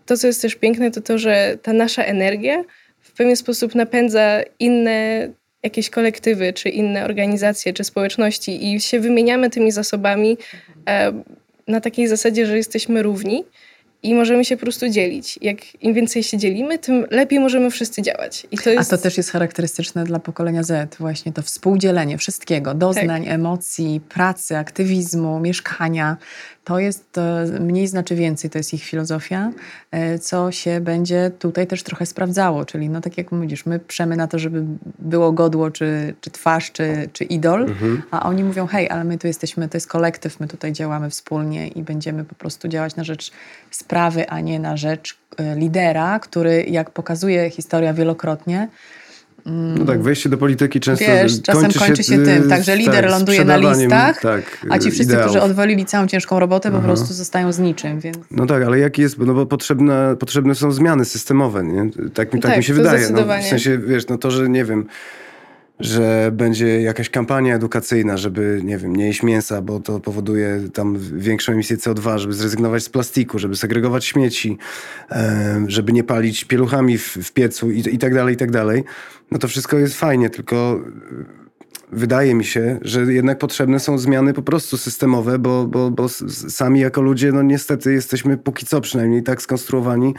to, co jest też piękne, to to, że ta nasza energia w pewien sposób napędza inne jakieś kolektywy, czy inne organizacje, czy społeczności i się wymieniamy tymi zasobami e, na takiej zasadzie, że jesteśmy równi i możemy się po prostu dzielić. Jak im więcej się dzielimy, tym lepiej możemy wszyscy działać. To jest... A to też jest charakterystyczne dla pokolenia Z, właśnie to współdzielenie wszystkiego, doznań, tak. emocji, pracy, aktywizmu, mieszkania to jest mniej znaczy więcej, to jest ich filozofia, e, co się będzie tutaj też trochę sprawdzało. Czyli no tak jak mówisz, my przemy na to, żeby było godło, czy, czy twarz, czy, czy idol, mhm. a oni mówią, hej, ale my tu jesteśmy, to jest kolektyw, my tutaj działamy wspólnie i będziemy po prostu działać na rzecz sprawy, a nie na rzecz e, lidera, który jak pokazuje historia wielokrotnie, no tak, wejście do polityki często Wiesz, czasem kończy się, kończy się tym, tak, że lider tak, ląduje na listach, tak, a ci wszyscy, ideałów. którzy odwalili całą ciężką robotę, Aha. po prostu zostają z niczym. Więc... No tak, ale jaki jest, no bo potrzebne, potrzebne są zmiany systemowe, nie? Tak, tak, tak mi się wydaje. No, w sensie, wiesz, no to, że nie wiem, że będzie jakaś kampania edukacyjna, żeby, nie wiem, nie jeść mięsa, bo to powoduje tam większą emisję CO2, żeby zrezygnować z plastiku, żeby segregować śmieci, żeby nie palić pieluchami w, piecu i tak dalej, i tak dalej. No to wszystko jest fajnie, tylko wydaje mi się, że jednak potrzebne są zmiany po prostu systemowe, bo, bo, bo sami jako ludzie, no niestety jesteśmy póki co przynajmniej tak skonstruowani,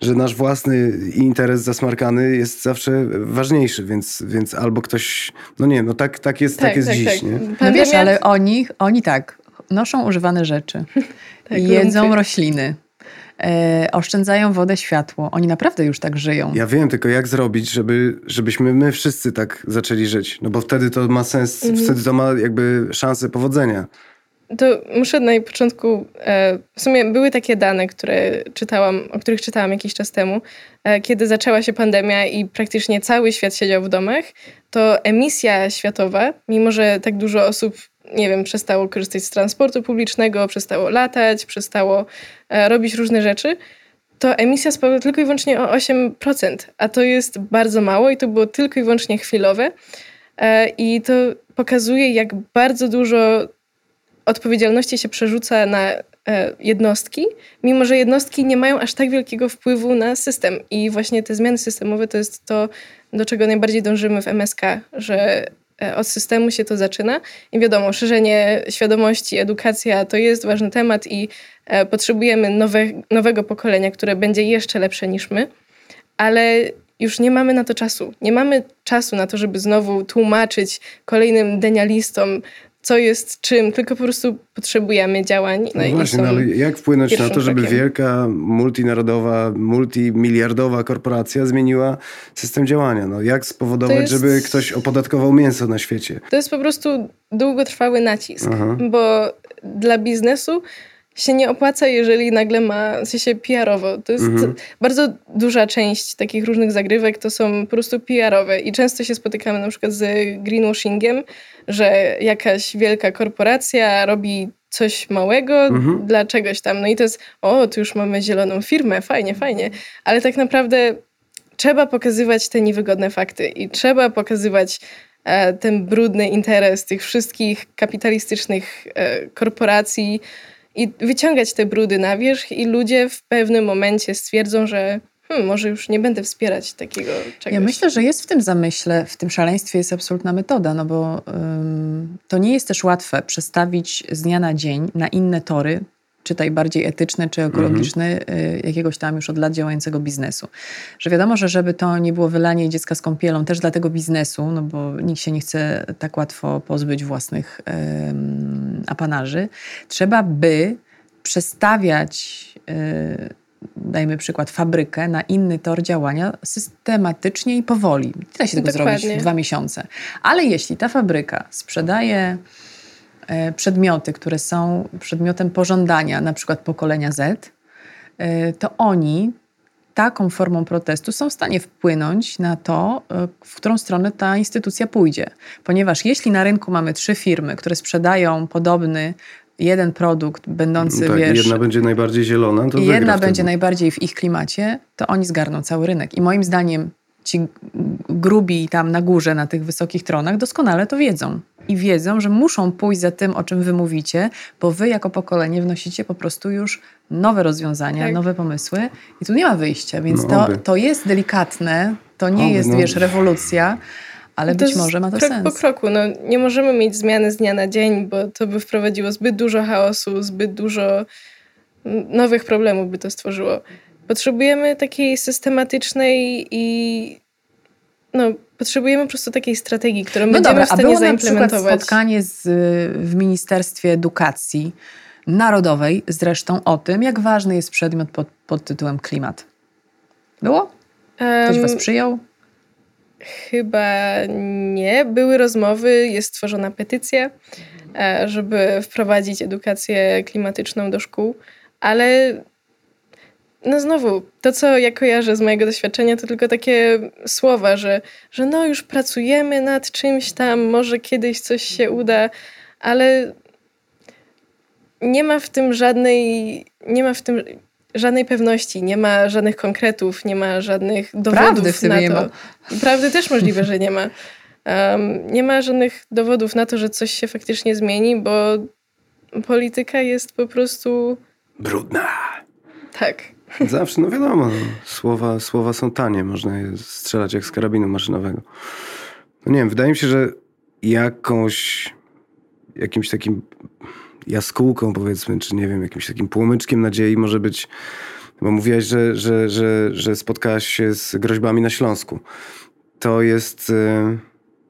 że nasz własny interes zasmarkany jest zawsze ważniejszy, więc, więc albo ktoś, no nie no tak, tak jest, tak, tak jest tak, dziś. Tak. Nie? No wiesz, ale oni, oni tak, noszą używane rzeczy, tak, jedzą lumpy. rośliny oszczędzają wodę, światło. Oni naprawdę już tak żyją. Ja wiem, tylko jak zrobić, żeby, żebyśmy my wszyscy tak zaczęli żyć? No bo wtedy to ma sens, mhm. wtedy to ma jakby szansę powodzenia. To muszę na początku, e, w sumie były takie dane, które czytałam, o których czytałam jakiś czas temu, e, kiedy zaczęła się pandemia i praktycznie cały świat siedział w domach, to emisja światowa, mimo że tak dużo osób nie wiem, przestało korzystać z transportu publicznego, przestało latać, przestało e, robić różne rzeczy, to emisja spadła tylko i wyłącznie o 8%, a to jest bardzo mało i to było tylko i wyłącznie chwilowe. E, I to pokazuje, jak bardzo dużo odpowiedzialności się przerzuca na e, jednostki, mimo że jednostki nie mają aż tak wielkiego wpływu na system. I właśnie te zmiany systemowe to jest to, do czego najbardziej dążymy w MSK, że od systemu się to zaczyna. I wiadomo, szerzenie świadomości, edukacja to jest ważny temat i e, potrzebujemy nowe, nowego pokolenia, które będzie jeszcze lepsze niż my. Ale już nie mamy na to czasu. Nie mamy czasu na to, żeby znowu tłumaczyć kolejnym denialistom, co jest czym, tylko po prostu potrzebujemy działań. No, no właśnie, no ale jak wpłynąć na to, żeby krokiem. wielka, multinarodowa, multimiliardowa korporacja zmieniła system działania? No, jak spowodować, jest... żeby ktoś opodatkował mięso na świecie? To jest po prostu długotrwały nacisk, Aha. bo dla biznesu się nie opłaca, jeżeli nagle ma, sensie PR-owo. To jest mhm. bardzo duża część takich różnych zagrywek, to są po prostu PR-owe i często się spotykamy na przykład z greenwashingiem, że jakaś wielka korporacja robi coś małego mhm. dla czegoś tam. No i to jest, o, tu już mamy zieloną firmę, fajnie, fajnie. Ale tak naprawdę trzeba pokazywać te niewygodne fakty i trzeba pokazywać e, ten brudny interes tych wszystkich kapitalistycznych e, korporacji, i wyciągać te brudy na wierzch i ludzie w pewnym momencie stwierdzą, że hmm, może już nie będę wspierać takiego czegoś. Ja myślę, że jest w tym zamyśle, w tym szaleństwie jest absolutna metoda, no bo to nie jest też łatwe przestawić z dnia na dzień na inne tory czytaj bardziej etyczny czy ekologiczny, mhm. jakiegoś tam już od lat działającego biznesu. Że wiadomo, że żeby to nie było wylanie dziecka z kąpielą też dla tego biznesu, no bo nikt się nie chce tak łatwo pozbyć własnych um, apanarzy, trzeba by przestawiać y, dajmy przykład, fabrykę na inny tor działania systematycznie i powoli. Nie da się tego Dokładnie. zrobić w dwa miesiące. Ale jeśli ta fabryka sprzedaje przedmioty, które są przedmiotem pożądania, na przykład pokolenia Z, e, to oni taką formą protestu są w stanie wpłynąć na to, e, w którą stronę ta instytucja pójdzie. Ponieważ jeśli na rynku mamy trzy firmy, które sprzedają podobny jeden produkt będący, tak, wiesz... jedna będzie najbardziej zielona, to Jedna będzie najbardziej w ich klimacie, to oni zgarną cały rynek. I moim zdaniem ci grubi tam na górze, na tych wysokich tronach doskonale to wiedzą i wiedzą, że muszą pójść za tym, o czym wy mówicie, bo wy jako pokolenie wnosicie po prostu już nowe rozwiązania, tak. nowe pomysły i tu nie ma wyjścia, więc no, to, to jest delikatne, to nie oby, jest, no. wiesz, rewolucja, ale to być może ma to krok sens. po kroku. No, nie możemy mieć zmiany z dnia na dzień, bo to by wprowadziło zbyt dużo chaosu, zbyt dużo nowych problemów by to stworzyło. Potrzebujemy takiej systematycznej i no, potrzebujemy po prostu takiej strategii, którą no będziemy dobra, w stanie a było zaimplementować. Na przykład spotkanie z, w Ministerstwie Edukacji Narodowej zresztą o tym, jak ważny jest przedmiot pod, pod tytułem klimat. Było? Ktoś um, was przyjął? Chyba nie. Były rozmowy, jest stworzona petycja, e, żeby wprowadzić edukację klimatyczną do szkół, ale no znowu, to co ja kojarzę z mojego doświadczenia, to tylko takie słowa, że, że no już pracujemy nad czymś tam, może kiedyś coś się uda, ale nie ma w tym żadnej, nie ma w tym żadnej pewności, nie ma żadnych konkretów, nie ma żadnych dowodów Prawdy na to. Nie ma. Prawdy też możliwe, że nie ma. Um, nie ma żadnych dowodów na to, że coś się faktycznie zmieni, bo polityka jest po prostu brudna. Tak. Zawsze, no wiadomo, no, słowa, słowa są tanie, można je strzelać jak z karabinu maszynowego. No nie wiem, wydaje mi się, że jakąś, jakimś takim jaskółką powiedzmy, czy nie wiem, jakimś takim płomyczkiem nadziei może być, bo mówiłaś, że, że, że, że spotkałaś się z groźbami na Śląsku. To jest, e,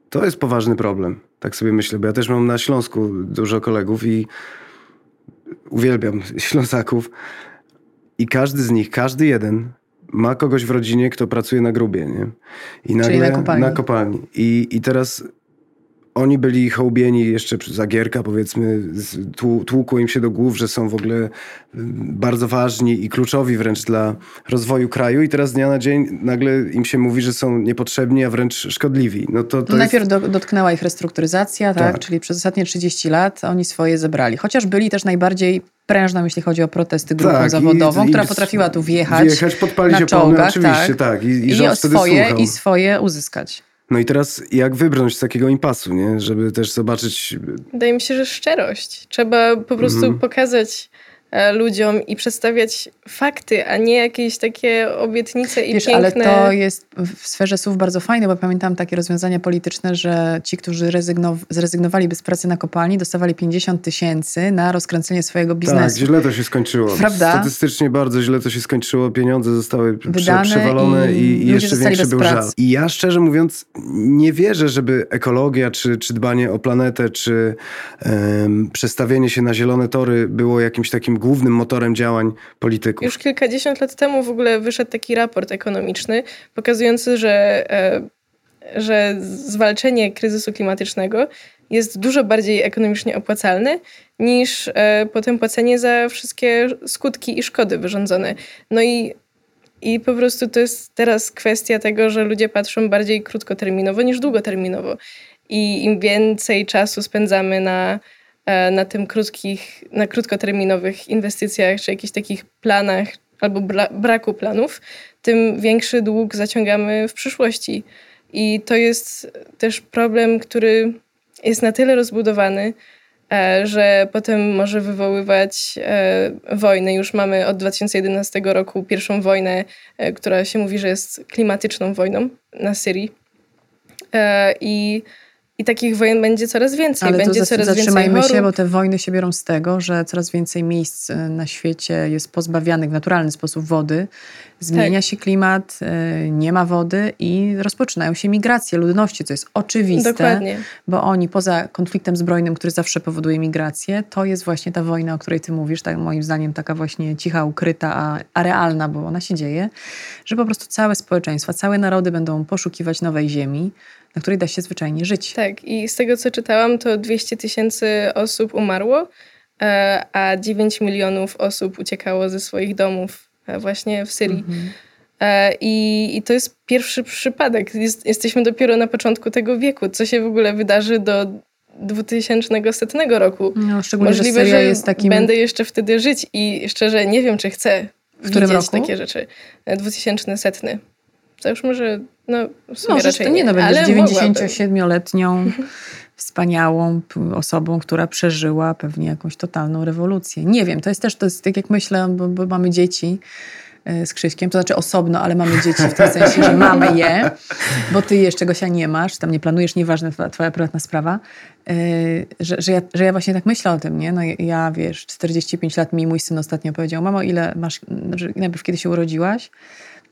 to jest poważny problem, tak sobie myślę, bo ja też mam na Śląsku dużo kolegów i uwielbiam Ślązaków. I każdy z nich, każdy jeden ma kogoś w rodzinie, kto pracuje na grubie, nie? I nagle, Czyli na kopalni. Na kopalni. I, I teraz oni byli hołbieni jeszcze przez Agierka, powiedzmy, tłukło im się do głów, że są w ogóle y, bardzo ważni i kluczowi wręcz dla rozwoju kraju i teraz z dnia na dzień nagle im się mówi, że są niepotrzebni, a wręcz szkodliwi. No to, to no Najpierw jest... dotknęła ich restrukturyzacja, tak? tak? Czyli przez ostatnie 30 lat oni swoje zebrali. Chociaż byli też najbardziej prężną, jeśli chodzi o protesty grupą tak, zawodową, i, która i, potrafiła tu wjechać, wjechać podpalić na czołgach, oczywiście, tak, tak. I, i, i swoje, i swoje uzyskać. No i teraz jak wybrnąć z takiego impasu, nie? Żeby też zobaczyć... Wydaje mi się, że szczerość. Trzeba po prostu mhm. pokazać ludziom i przedstawiać fakty, a nie jakieś takie obietnice i Wiesz, piękne... ale to jest w sferze słów bardzo fajne, bo pamiętam takie rozwiązania polityczne, że ci, którzy rezygnow zrezygnowali bez pracy na kopalni, dostawali 50 tysięcy na rozkręcenie swojego biznesu. Tak, źle to się skończyło. Prawda? Statystycznie bardzo źle to się skończyło. Pieniądze zostały Wydane przewalone i, i jeszcze większy był żal. I ja szczerze mówiąc nie wierzę, żeby ekologia, czy, czy dbanie o planetę, czy um, przestawienie się na zielone tory było jakimś takim głównym motorem działań polityków. Już kilkadziesiąt lat temu w ogóle wyszedł taki raport ekonomiczny pokazujący, że, e, że zwalczenie kryzysu klimatycznego jest dużo bardziej ekonomicznie opłacalne niż e, potem płacenie za wszystkie skutki i szkody wyrządzone. No i i po prostu to jest teraz kwestia tego, że ludzie patrzą bardziej krótkoterminowo niż długoterminowo. I im więcej czasu spędzamy na na tym krótkich, na krótkoterminowych inwestycjach, czy jakichś takich planach albo bra braku planów, tym większy dług zaciągamy w przyszłości. I to jest też problem, który jest na tyle rozbudowany, e, że potem może wywoływać e, wojnę. Już mamy od 2011 roku pierwszą wojnę, która się mówi, że jest klimatyczną wojną na Syrii. I i takich wojen będzie coraz więcej. Ale będzie coraz zatrzymajmy więcej się, bo te wojny się biorą z tego, że coraz więcej miejsc y, na świecie jest pozbawianych w naturalny sposób wody. Zmienia tak. się klimat, y, nie ma wody i rozpoczynają się migracje ludności, co jest oczywiste. Dokładnie. Bo oni poza konfliktem zbrojnym, który zawsze powoduje migrację, to jest właśnie ta wojna, o której ty mówisz, tak moim zdaniem taka właśnie cicha, ukryta, a, a realna, bo ona się dzieje, że po prostu całe społeczeństwa, całe narody będą poszukiwać nowej ziemi, na której da się zwyczajnie żyć. Tak, i z tego co czytałam, to 200 tysięcy osób umarło, e, a 9 milionów osób uciekało ze swoich domów właśnie w Syrii. Mhm. E, I, I, to jest pierwszy przypadek. Jest, jesteśmy dopiero na początku tego wieku. Co się w ogóle wydarzy do 2100 roku? No, szczególnie, Możliwe, że, że jest takim... będę jeszcze wtedy żyć i szczerze nie wiem, czy chcę w widzieć roku? takie rzeczy. 2100. To już może no, w sumie raczej to nie, no będziesz 97-letnią wspaniałą osobą, która przeżyła pewnie jakąś totalną rewolucję. Nie wiem, to jest też, to jest tak jak myślę, bo, bo mamy dzieci e, z Krzyśkiem, to znaczy osobno, ale mamy dzieci w tym sensie, że mamy je, bo ty jeszcze Gosia nie masz, tam nie planujesz, nieważne twoja, prywatna sprawa, yy, że, że, ja, że ja właśnie tak myślę o tym, nie? No ja, wiesz, 45 lat mi mój syn ostatnio powiedział, mamo, ile masz, najpierw kiedy się urodziłaś?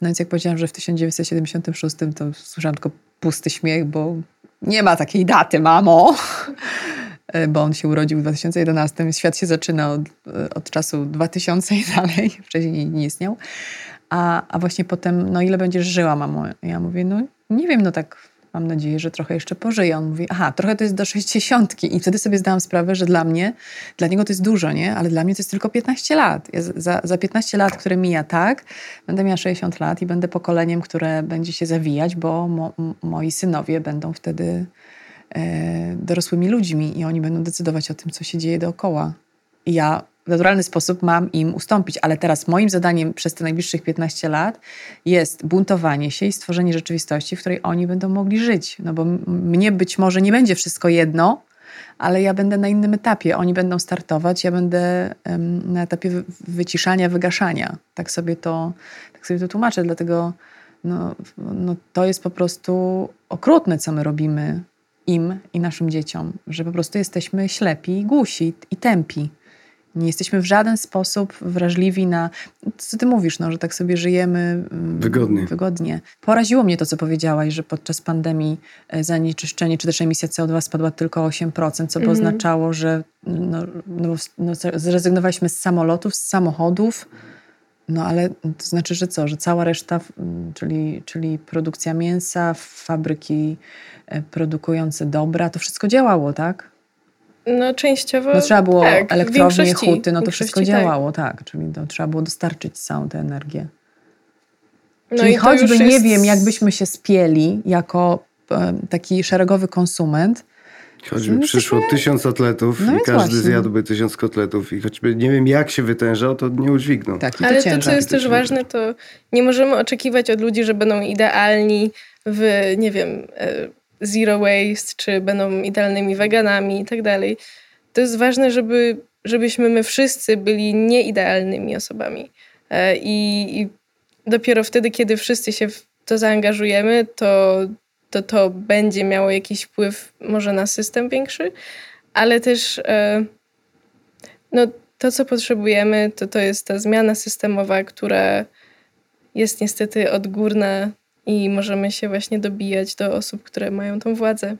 No więc jak powiedziałam, że w 1976 to słyszałam tylko pusty śmiech, bo nie ma takiej daty, mamo. bo on się urodził w 2011. Świat się zaczyna od, od czasu 2000 i dalej. Wcześniej nie istniał. A, a właśnie potem, no ile będziesz żyła, mamo? Ja mówię, no nie wiem, no tak mam nadzieję, że trochę jeszcze pożyje. On mówi, aha, trochę to jest do 60. I wtedy sobie zdałam sprawę, że dla mnie, dla niego to jest dużo, nie? Ale dla mnie to jest tylko 15 lat. Ja za, za 15 lat, które mija tak, będę miała 60 lat i będę pokoleniem, które będzie się zawijać, bo mo, moi synowie będą wtedy e, dorosłymi ludźmi i oni będą decydować o tym, co się dzieje dookoła. I ja w naturalny sposób mam im ustąpić, ale teraz moim zadaniem przez te najbliższych 15 lat jest buntowanie się i stworzenie rzeczywistości, w której oni będą mogli żyć. No bo mnie być może nie będzie wszystko jedno, ale ja będę na innym etapie. Oni będą startować, ja będę na etapie wyciszania, wygaszania. Tak sobie to, tak sobie to tłumaczę, dlatego no, no, to jest po prostu okrutne, co my robimy im i naszym dzieciom, że po prostu jesteśmy ślepi, głusi i tępi. Nie jesteśmy w żaden sposób wrażliwi na. Co ty mówisz, no, że tak sobie żyjemy mm, wygodnie. wygodnie. Poraziło mnie to, co powiedziałaś, że podczas pandemii e, zanieczyszczenie czy też emisja CO2 spadła tylko o 8%, co by mm. oznaczało, że no, no, no, zrezygnowaliśmy z samolotów, z samochodów. No ale to znaczy, że co? Że cała reszta, czyli, czyli produkcja mięsa, fabryki e, produkujące dobra, to wszystko działało, tak? No częściowo No trzeba było tak, elektrownie, huty, no to wszystko tak. działało, tak. Czyli to trzeba było dostarczyć całą tę energię. No Czyli choćby nie jest... wiem, jakbyśmy się spieli jako taki szeregowy konsument, Choćby przyszło tysiąc atletów no i każdy właśnie. zjadłby tysiąc kotletów i choćby nie wiem jak się wytężał, to nie udźwigną. Tak, Ale to, co jest też ważne, to nie możemy oczekiwać od ludzi, że będą idealni w, nie wiem, e, zero waste, czy będą idealnymi weganami i tak dalej. To jest ważne, żeby żebyśmy my wszyscy byli nieidealnymi osobami. E, I, I dopiero wtedy, kiedy wszyscy się w to zaangażujemy, to, to to będzie miało jakiś wpływ może na system większy, ale też e, no, to, co potrzebujemy, to to jest ta zmiana systemowa, która jest niestety odgórna i możemy się właśnie dobijać do osób, które mają tą władzę.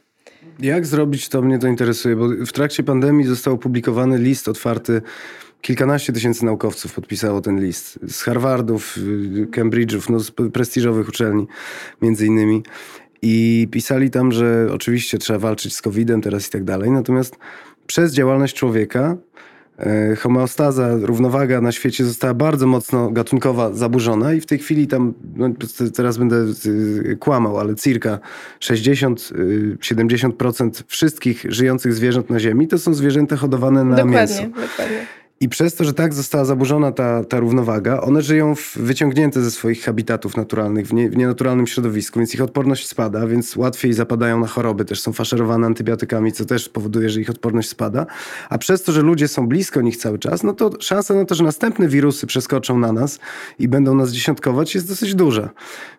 Jak zrobić to, mnie to interesuje, bo w trakcie pandemii został opublikowany list otwarty. Kilkanaście tysięcy naukowców podpisało ten list. Z Harvardów, Cambridge'ów, no z prestiżowych uczelni między innymi. I pisali tam, że oczywiście trzeba walczyć z COVID-em teraz i tak dalej. Natomiast przez działalność człowieka homeostaza, równowaga na świecie została bardzo mocno gatunkowa zaburzona i w tej chwili tam, no teraz będę kłamał, ale circa 60-70% y, wszystkich żyjących zwierząt na Ziemi to są zwierzęta hodowane na dokładnie, mięso. Dokładnie. I przez to, że tak została zaburzona ta, ta równowaga, one żyją w, wyciągnięte ze swoich habitatów naturalnych, w, nie, w nienaturalnym środowisku, więc ich odporność spada, więc łatwiej zapadają na choroby, też są faszerowane antybiotykami, co też powoduje, że ich odporność spada. A przez to, że ludzie są blisko nich cały czas, no to szansa na to, że następne wirusy przeskoczą na nas i będą nas dziesiątkować, jest dosyć duża.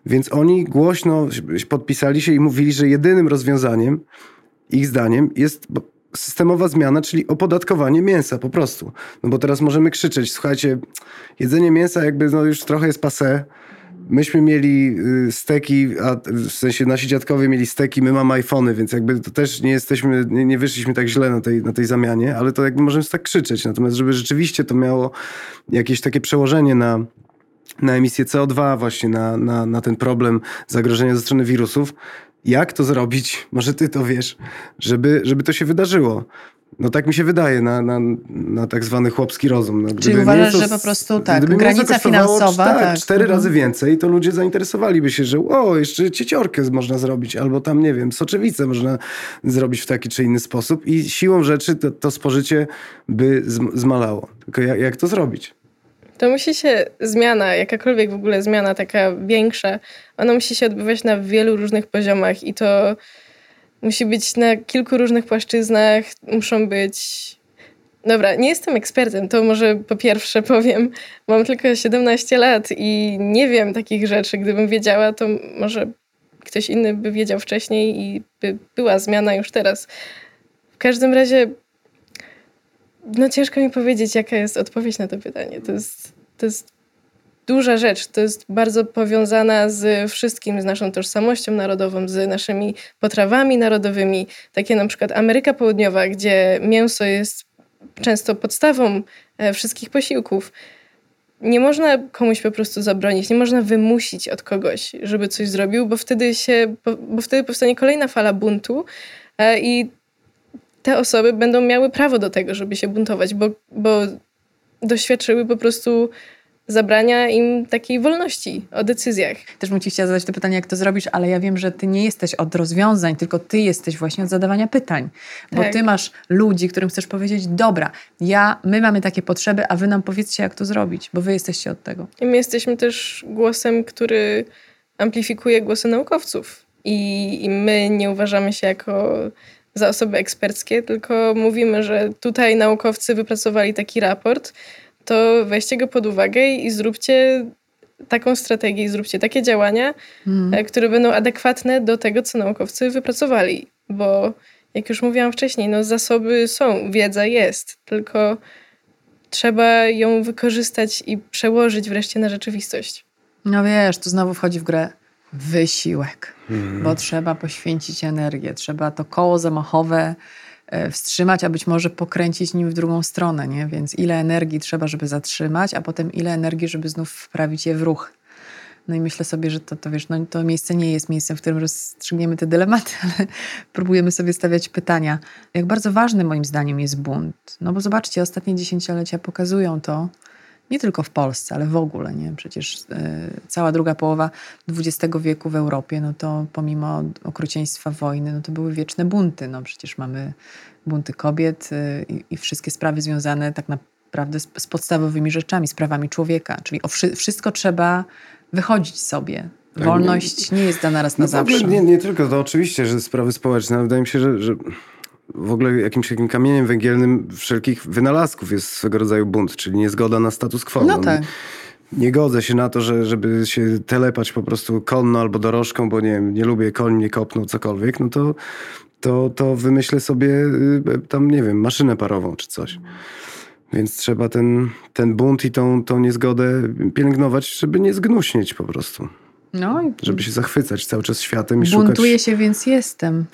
Więc oni głośno podpisali się i mówili, że jedynym rozwiązaniem, ich zdaniem, jest systemowa zmiana, czyli opodatkowanie mięsa po prostu. No bo teraz możemy krzyczeć, słuchajcie, jedzenie mięsa jakby no już trochę jest passe. Myśmy mieli y, steki, a w sensie nasi dziadkowie mieli steki, my mamy iPhony, więc jakby to też nie jesteśmy, nie, nie wyszliśmy tak źle na tej, na tej zamianie, ale to jakby możemy tak krzyczeć. Natomiast żeby rzeczywiście to miało jakieś takie przełożenie na, na emisję CO2, właśnie na, na, na ten problem zagrożenia ze strony wirusów, jak to zrobić, może ty to wiesz, żeby, żeby to się wydarzyło. No tak mi się wydaje, na, na, na tak zwany chłopski rozum. No, Czyli uważasz, że po prostu tak, granica finansowa... Tak, tak. cztery mhm. razy więcej, to ludzie zainteresowaliby się, że o, jeszcze cieciorkę można zrobić, albo tam, nie wiem, soczewicę można zrobić w taki czy inny sposób i siłą rzeczy to, to spożycie by zmalało. Tylko jak, jak to zrobić? To musi się zmiana, jakakolwiek w ogóle zmiana taka większa, ona musi się odbywać na wielu różnych poziomach i to musi być na kilku różnych płaszczyznach, muszą być. Dobra, nie jestem ekspertem, to może po pierwsze powiem, mam tylko 17 lat i nie wiem takich rzeczy. Gdybym wiedziała, to może ktoś inny by wiedział wcześniej i by była zmiana już teraz. W każdym razie no ciężko mi powiedzieć, jaka jest odpowiedź na to pytanie. To jest, to jest duża rzecz. To jest bardzo powiązana z wszystkim, z naszą tożsamością narodową, z naszymi potrawami narodowymi. Takie na przykład Ameryka Południowa, gdzie mięso jest często podstawą e, wszystkich posiłków. Nie można komuś po prostu zabronić, nie można wymusić od kogoś, żeby coś zrobił, bo wtedy się, bo, wtedy powstanie kolejna fala buntu e, i te osoby będą miały prawo do tego, żeby się buntować, bo, bo doświadczyły po prostu zabrania im takiej wolności o decyzjach. Też bym ci chciała zadać to pytanie, jak to zrobisz, ale ja wiem, że ty nie jesteś od rozwiązań, tylko ty jesteś właśnie od zadawania pytań. Bo tak. ty masz ludzi, którym chcesz powiedzieć, dobra, ja, my mamy takie potrzeby, a wy nam powiedzcie, jak to zrobić, bo wy jesteście od tego. I my jesteśmy też głosem, który amplifikuje głosy naukowców. I, i my nie uważamy się jako za osoby eksperckie, tylko mówimy, że tutaj naukowcy wypracowali taki raport, to weźcie go pod uwagę i zróbcie taką strategię, i zróbcie takie działania, mm. które będą adekwatne do tego, co naukowcy wypracowali. Bo jak już mówiłam wcześniej, no zasoby są, wiedza jest, tylko trzeba ją wykorzystać i przełożyć wreszcie na rzeczywistość. No wiesz, tu znowu wchodzi w grę wysiłek, mm. bo trzeba poświęcić energię, trzeba to koło zamachowe e, wstrzymać, a być może pokręcić nim w drugą stronę, nie? Więc ile energii trzeba, żeby zatrzymać, a potem ile energii, żeby znów wprawić je w ruch. No i myślę sobie, że to, to wiesz, no to miejsce nie jest miejscem, w którym rozstrzygniemy te dylematy, ale próbujemy sobie stawiać pytania. Jak bardzo ważny moim zdaniem jest bunt. No bo zobaczcie, ostatnie dziesięciolecia pokazują to, nie tylko w Polsce, ale w ogóle, nie? Przecież y, cała druga połowa XX wieku w Europie, no to pomimo okrucieństwa wojny, no to były wieczne bunty. No przecież mamy bunty kobiet y, i wszystkie sprawy związane tak naprawdę z, z, podstawowymi rzeczami, z prawami człowieka. Czyli o wszy wszystko trzeba wychodzić sobie. Tak, Wolność nie jest dana raz na no, zawsze. Nie, nie tylko to, oczywiście, że sprawy społeczne, ale wydaje mi się, że, że w ogóle jakimś takim kamieniem węgielnym wszelkich wynalazków jest swego rodzaju bunt, czyli niezgoda na status quo. No, no tak. Nie godzę się na to, że, żeby się telepać po prostu konno albo dorożką, bo nie nie lubię koń, nie kopnął, cokolwiek, no to, to, to wymyślę sobie y, tam, nie wiem, maszynę parową czy coś. Więc trzeba ten, ten bunt i tą, tą niezgodę pielęgnować, żeby nie zgnuśnieć po prostu. No i... Żeby się zachwycać cały czas światem i Buntuję szukać... się, więc jestem.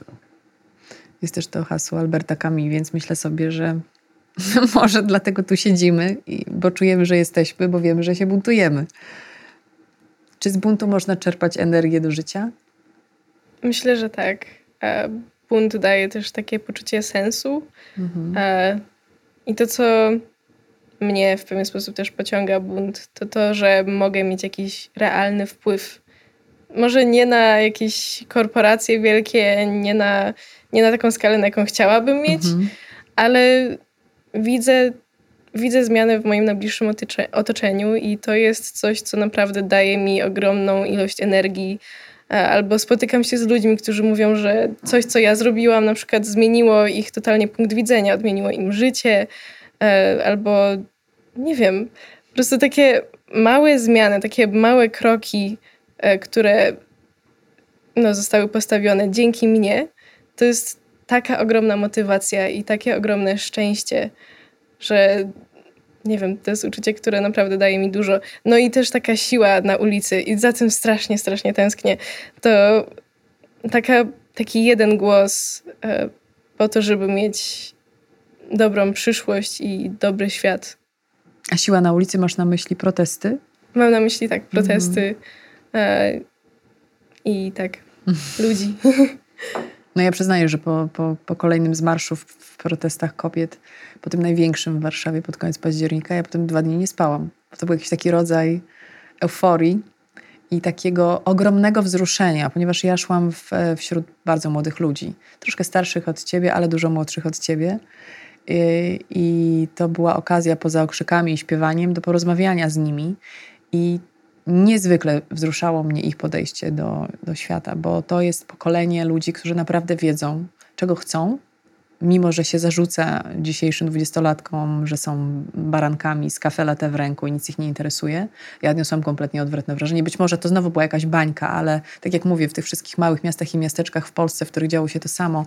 Jest też to hasło Alberta Camus, więc myślę sobie, że może dlatego tu siedzimy, bo czujemy, że jesteśmy, bo wiemy, że się buntujemy. Czy z buntu można czerpać energię do życia? Myślę, że tak. E, bunt daje też takie poczucie sensu. Mhm. E, I to, co mnie w pewien sposób też pociąga bunt, to to, że mogę mieć jakiś realny wpływ. Może nie na jakieś korporacje wielkie, nie na, nie na taką skalę, na jaką chciałabym mieć, mhm. ale widzę, widzę zmiany w moim najbliższym otoczeniu i to jest coś, co naprawdę daje mi ogromną ilość energii. E, albo spotykam się z ludźmi, którzy mówią, że coś, co ja zrobiłam, na przykład zmieniło ich totalnie punkt widzenia, odmieniło im życie, e, albo nie wiem, po prostu takie małe zmiany, takie małe kroki, e, które no, zostały postawione dzięki mnie, to jest taka ogromna motywacja i takie ogromne szczęście, że nie wiem, to jest uczucie, które naprawdę daje mi dużo. No i też taka siła na ulicy i za tym strasznie, strasznie tęsknię. To taka, taki jeden głos e, po to, żeby mieć dobrą przyszłość i dobry świat. A siła na ulicy masz na myśli protesty? Mam na myśli tak, protesty mm. e, i tak, ludzi. No ja przyznaję, że po, po, po kolejnym z marszów w protestach kobiet, po tym największym w Warszawie pod koniec października, ja potem dwa dni nie spałam. To był jakiś taki rodzaj euforii i takiego ogromnego wzruszenia, ponieważ ja szłam w, wśród bardzo młodych ludzi, troszkę starszych od ciebie, ale dużo młodszych od ciebie. I, I to była okazja poza okrzykami i śpiewaniem do porozmawiania z nimi. I niezwykle wzruszało mnie ich podejście do, do świata, bo to jest pokolenie ludzi, którzy naprawdę wiedzą, czego chcą, mimo że się zarzuca dzisiejszym dwudziestolatkom, że są barankami z kafe latte w ręku i nic ich nie interesuje. Ja odniosłam kompletnie odwrotne wrażenie. Być może to znowu była jakaś bańka, ale tak jak mówię, w tych wszystkich małych miastach i miasteczkach w Polsce, w których działo się to samo,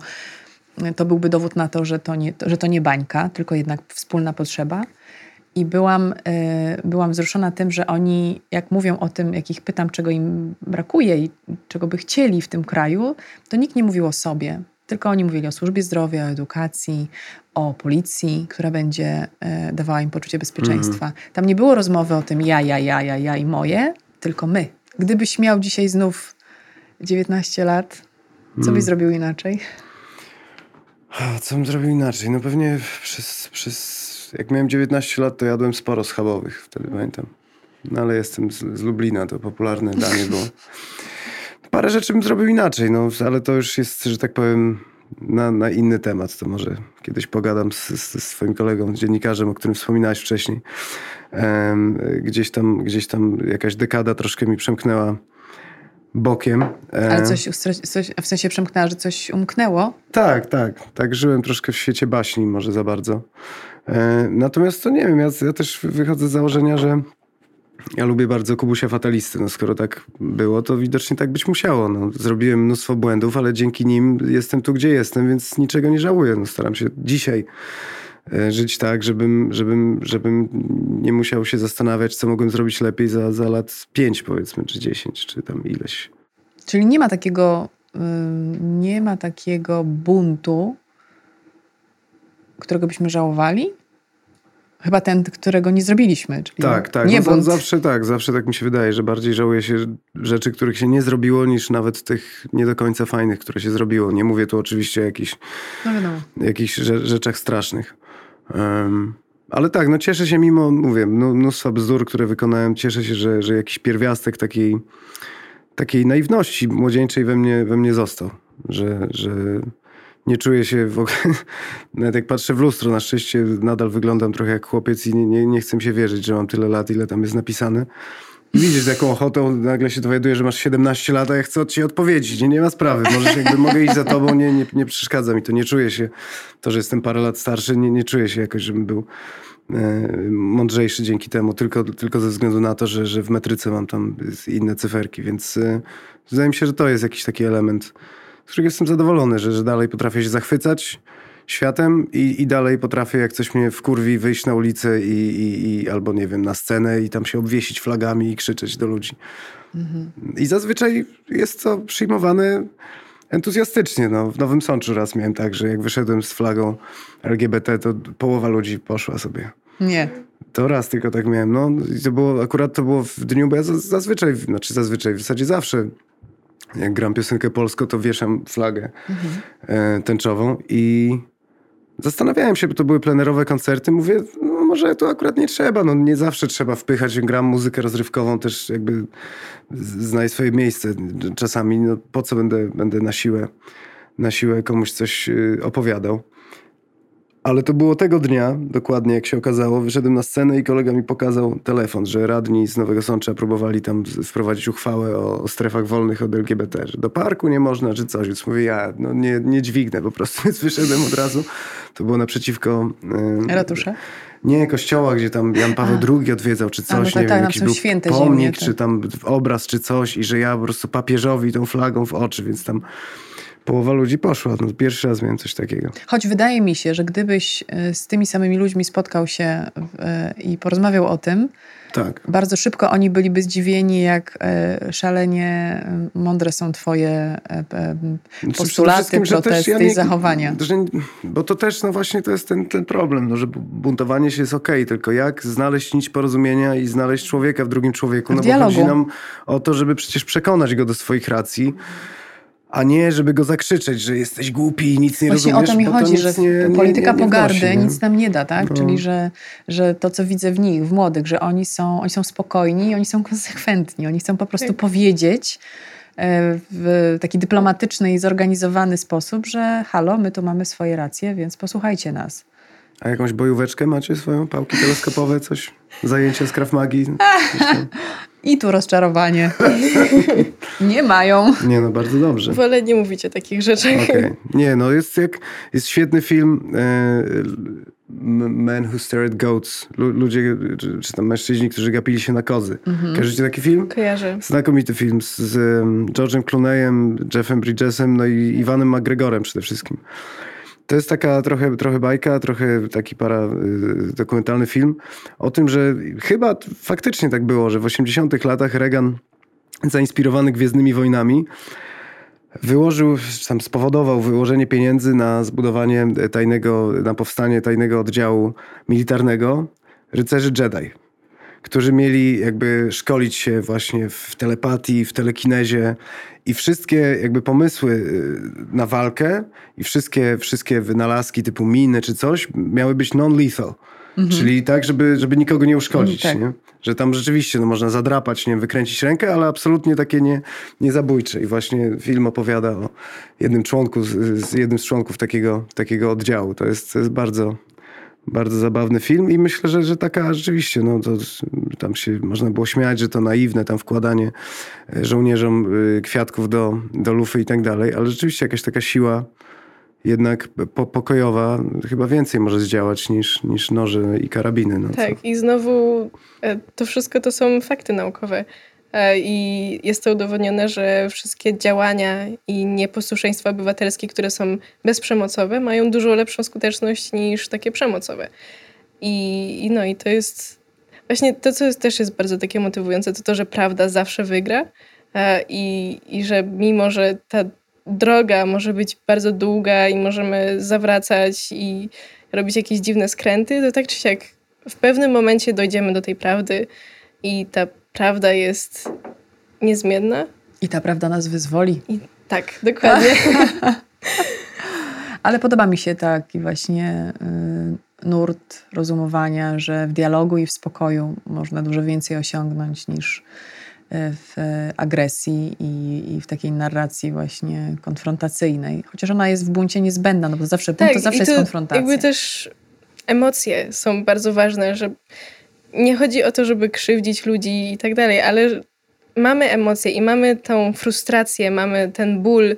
to byłby dowód na to, że to nie, że to nie bańka, tylko jednak wspólna potrzeba. I byłam, e, byłam wzruszona tym, że oni, jak mówią o tym, jak ich pytam, czego im brakuje i czego by chcieli w tym kraju, to nikt nie mówił o sobie. Tylko oni mówili o służbie zdrowia, o edukacji, o policji, która będzie e, dawała im poczucie bezpieczeństwa. Mm. Tam nie było rozmowy o tym ja, ja, ja, ja, ja i moje, tylko my. Gdybyś miał dzisiaj znów 19 lat, co byś mm. zrobił inaczej? Co bym zrobił inaczej? No pewnie przez, przez jak miałem 19 lat, to jadłem sporo schabowych, wtedy pamiętam. No ale jestem z, z Lublina, to popularne danie było. Parę rzeczy bym zrobił inaczej, no ale to już jest, że tak powiem, na, na inny temat. To może kiedyś pogadam z, z, swoim kolegą, dziennikarzem, o którym wspominałeś wcześniej. Um, gdzieś, tam, gdzieś tam jakaś dekada troszkę mi przemknęła bokiem. E, Ale coś, coś, w sensie przemknęła, że coś umknęło? Tak, tak. Tak, żyłem troszkę w świecie baśni, może za bardzo. E, natomiast to nie wiem, ja, ja też wychodzę z założenia, że ja lubię bardzo Kubusia Fatalisty. No skoro tak było, to widocznie tak być musiało. No, zrobiłem mnóstwo błędów, ale dzięki nim jestem tu, gdzie jestem, więc niczego nie żałuję. No, staram się dzisiaj e, żyć tak, żebym, żebym, żebym nie musiał się zastanawiać, co mogłem zrobić lepiej za, za lat pięć powiedzmy, czy dziesięć, czy tam ileś. Czyli nie ma takiego, nie ma takiego buntu, którego byśmy żałowali? Chyba ten, którego nie zrobiliśmy. Czyli tak, tak. Nie no, zawsze tak, zawsze tak mi się wydaje, że bardziej żałuję się rzeczy, których się nie zrobiło, niż nawet tych nie do końca fajnych, które się zrobiło. Nie mówię tu oczywiście o jakichś, no jakichś rzeczach strasznych. Um, ale tak, no cieszę się mimo, mówię, mnóstwa bzdur, które wykonałem, cieszę się, że, że jakiś pierwiastek takiej, takiej naiwności młodzieńczej we mnie, we mnie został. Że, że nie czuję się w ogóle, nawet jak patrzę w lustro, na szczęście nadal wyglądam trochę jak chłopiec i nie, nie, nie chcę się wierzyć, że mam tyle lat, ile tam jest napisane. Widzisz, z jaką ochotą nagle się dowiaduje, że masz 17 lat, a ja chcę ci odpowiedzieć. Nie, nie ma sprawy. Możesz jakby, mogę iść za tobą, nie, nie, nie przeszkadza mi to. Nie czuję się, to, że jestem parę lat starszy, nie, nie czuję się jakoś, żebym był e, mądrzejszy dzięki temu, tylko, tylko ze względu na to, że, że w metryce mam tam inne cyferki, więc e, wydaje mi się, że to jest jakiś taki element, z którego jestem zadowolony, że, że dalej potrafię się zachwycać światem i, i dalej potrafię, jak coś mnie wkurwi, wyjść na ulicę i, i, i albo nie wiem, na scenę i tam się obwiesić flagami i krzyczeć do ludzi. Mhm. I zazwyczaj jest to przyjmowane entuzjastycznie. No, w Nowym Sączu raz miałem tak, że jak wyszedłem z flagą LGBT, to połowa ludzi poszła sobie. Nie. To raz tylko tak miałem. No, i to było, akurat to było w dniu, bo ja zazwyczaj, znaczy zazwyczaj, w zasadzie zawsze jak gram piosenkę polską, to wieszam flagę mhm. E, tęczową i Zastanawiałem się, bo to były plenerowe koncerty. Mówię, no może to akurat nie trzeba. No nie zawsze trzeba wpychać. Gram muzykę rozrywkową, też jakby znaj swoje miejsce. Czasami no, po co będę, będę na siłę, na siłę komuś coś y, opowiadał. Ale to było tego dnia, dokładnie jak się okazało. Wyszedłem na scenę i kolega mi pokazał telefon, że radni z Nowego Sącza próbowali tam wprowadzić uchwałę o, o strefach wolnych od LGBT, że do parku nie można, czy coś. Więc mówię, ja no nie, nie dźwignę po prostu. Więc wyszedłem od razu. To było naprzeciwko... Yy, Ratusza? Nie, kościoła, gdzie tam Jan Paweł. II odwiedzał, czy coś, A, no tak, nie tak, wiem, jakiś był święte pomnik, ziemie, tak. czy tam obraz, czy coś i że ja po prostu papieżowi tą flagą w oczy, więc tam połowa ludzi poszła. No, pierwszy raz miałem coś takiego. Choć wydaje mi się, że gdybyś e, z tymi samymi ludźmi spotkał się e, i porozmawiał o tym, tak. bardzo szybko oni byliby zdziwieni, jak e, szalenie mądre są twoje postulaty, protesty ja nie, i zachowania. Że, bo to też no właśnie to jest ten, ten problem, no, że buntowanie się jest okej, okay, tylko jak znaleźć nić porozumienia i znaleźć człowieka w drugim człowieku. W no dialogu. bo chodzi nam o to, żeby przecież przekonać go do swoich racji a nie, żeby go zakrzyczeć, że jesteś głupi i nic nie Właśnie rozumiesz. Właśnie o to mi chodzi, że nie, polityka nie, nie pogardy wnosi, nic nam nie da, tak? No. Czyli, że, że to, co widzę w nich, w młodych, że oni są, oni są spokojni i oni są konsekwentni. Oni chcą po prostu tak. powiedzieć e, w taki dyplomatyczny i zorganizowany sposób, że halo, my tu mamy swoje racje, więc posłuchajcie nas. A jakąś bojóweczkę macie swoją? Pałki teleskopowe, coś? Zajęcie z Krav Magi? I tu rozczarowanie. nie mają. Nie, no bardzo dobrze. Wolę nie mówić o takich rzeczach. Okay. Nie, no jest jak, jest świetny film e, Men Who Stare at Goats. Ludzie, czy, czy, tam mężczyźni, którzy gapili się na kozy. Mhm. Kojarzycie taki film? Kojarzę. Znakomity film z, z George'em Clooneyem, Jeffem Bridgesem, no i Iwanem McGregorem przede wszystkim. To jest taka trochę, trochę bajka, trochę taki para y, dokumentalny film o tym, że chyba faktycznie tak było, że w 80 latach Reagan zainspirowany Gwiezdnymi Wojnami wyłożył, tam spowodował wyłożenie pieniędzy na zbudowanie tajnego, na powstanie tajnego oddziału militarnego rycerzy Jedi którzy mieli jakby szkolić się właśnie w telepatii, w telekinezie i wszystkie jakby pomysły y, na walkę i wszystkie, wszystkie wynalazki typu miny czy coś miały być non-lethal. Mhm. Czyli tak, żeby, żeby nikogo nie uszkodzić. Tak. Nie? Że tam rzeczywiście no, można zadrapać, nie wykręcić rękę, ale absolutnie takie nie, nie zabójcze. I właśnie film opowiada o jednym członku, z, z jednym z członków takiego, takiego oddziału. To jest, to jest bardzo, bardzo zabawny film i myślę, że, że taka rzeczywiście, no to tam się można było śmiać, że to naiwne tam wkładanie e, żołnierzom e, kwiatków do, do lufy i tak dalej, ale rzeczywiście jakaś taka siła jednak po, pokojowa chyba więcej może zdziałać niż, niż noże i karabiny. No, tak, co? i znowu e, to wszystko to są fakty naukowe. E, I jest to udowodnione, że wszystkie działania i nieposłuszeństwa obywatelskie, które są bezprzemocowe, mają dużo lepszą skuteczność niż takie przemocowe. I, i no i to jest właśnie to, co jest, też jest bardzo takie motywujące, to to, że prawda zawsze wygra e, i, i że mimo, że ta droga może być bardzo długa i możemy zawracać i robić jakieś dziwne skręty, to tak czy siak w pewnym momencie dojdziemy do tej prawdy i ta prawda jest niezmienna. I ta prawda nas wyzwoli. I, tak, dokładnie. Ale podoba mi się taki właśnie y, nurt rozumowania, że w dialogu i w spokoju można dużo więcej osiągnąć niż y, w agresji i, i, w takiej narracji właśnie konfrontacyjnej. Chociaż ona jest w buncie niezbędna, no bo zawsze, tak, bunt to zawsze jest konfrontacja. Jakby też emocje są bardzo ważne, że nie chodzi o to, żeby krzywdzić ludzi i tak dalej, ale mamy emocje i mamy tą frustrację, mamy ten ból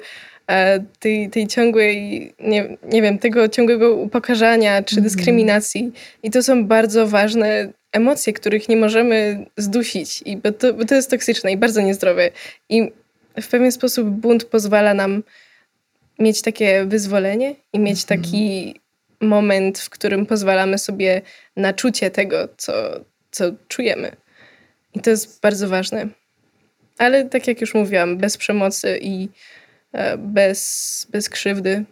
e, tej, tej ciągłej, nie, nie wiem, tego ciągłego upokarzania czy mhm. dyskryminacji. I to są bardzo ważne emocje, których nie możemy zdusić, i bo to, bo to jest toksyczne i bardzo niezdrowe. I w pewien sposób bunt pozwala nam mieć takie wyzwolenie i mieć mhm. taki moment, w którym pozwalamy sobie na czucie tego, co, co czujemy. I to jest bardzo ważne. Ale tak jak już mówiłam, bez przemocy i e, bez, bez krzywdy.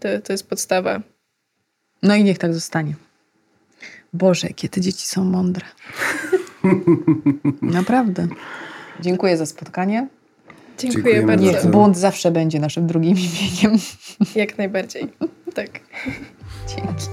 To, to jest podstawa. No i niech tak zostanie. Boże, jakie te dzieci są mądre. Naprawdę. Dziękuję za spotkanie. Dziękuję Dziękujemy bardzo. Niech bunt zawsze będzie naszym drugim imieniem. Jak najbardziej. Tak. Dzięki.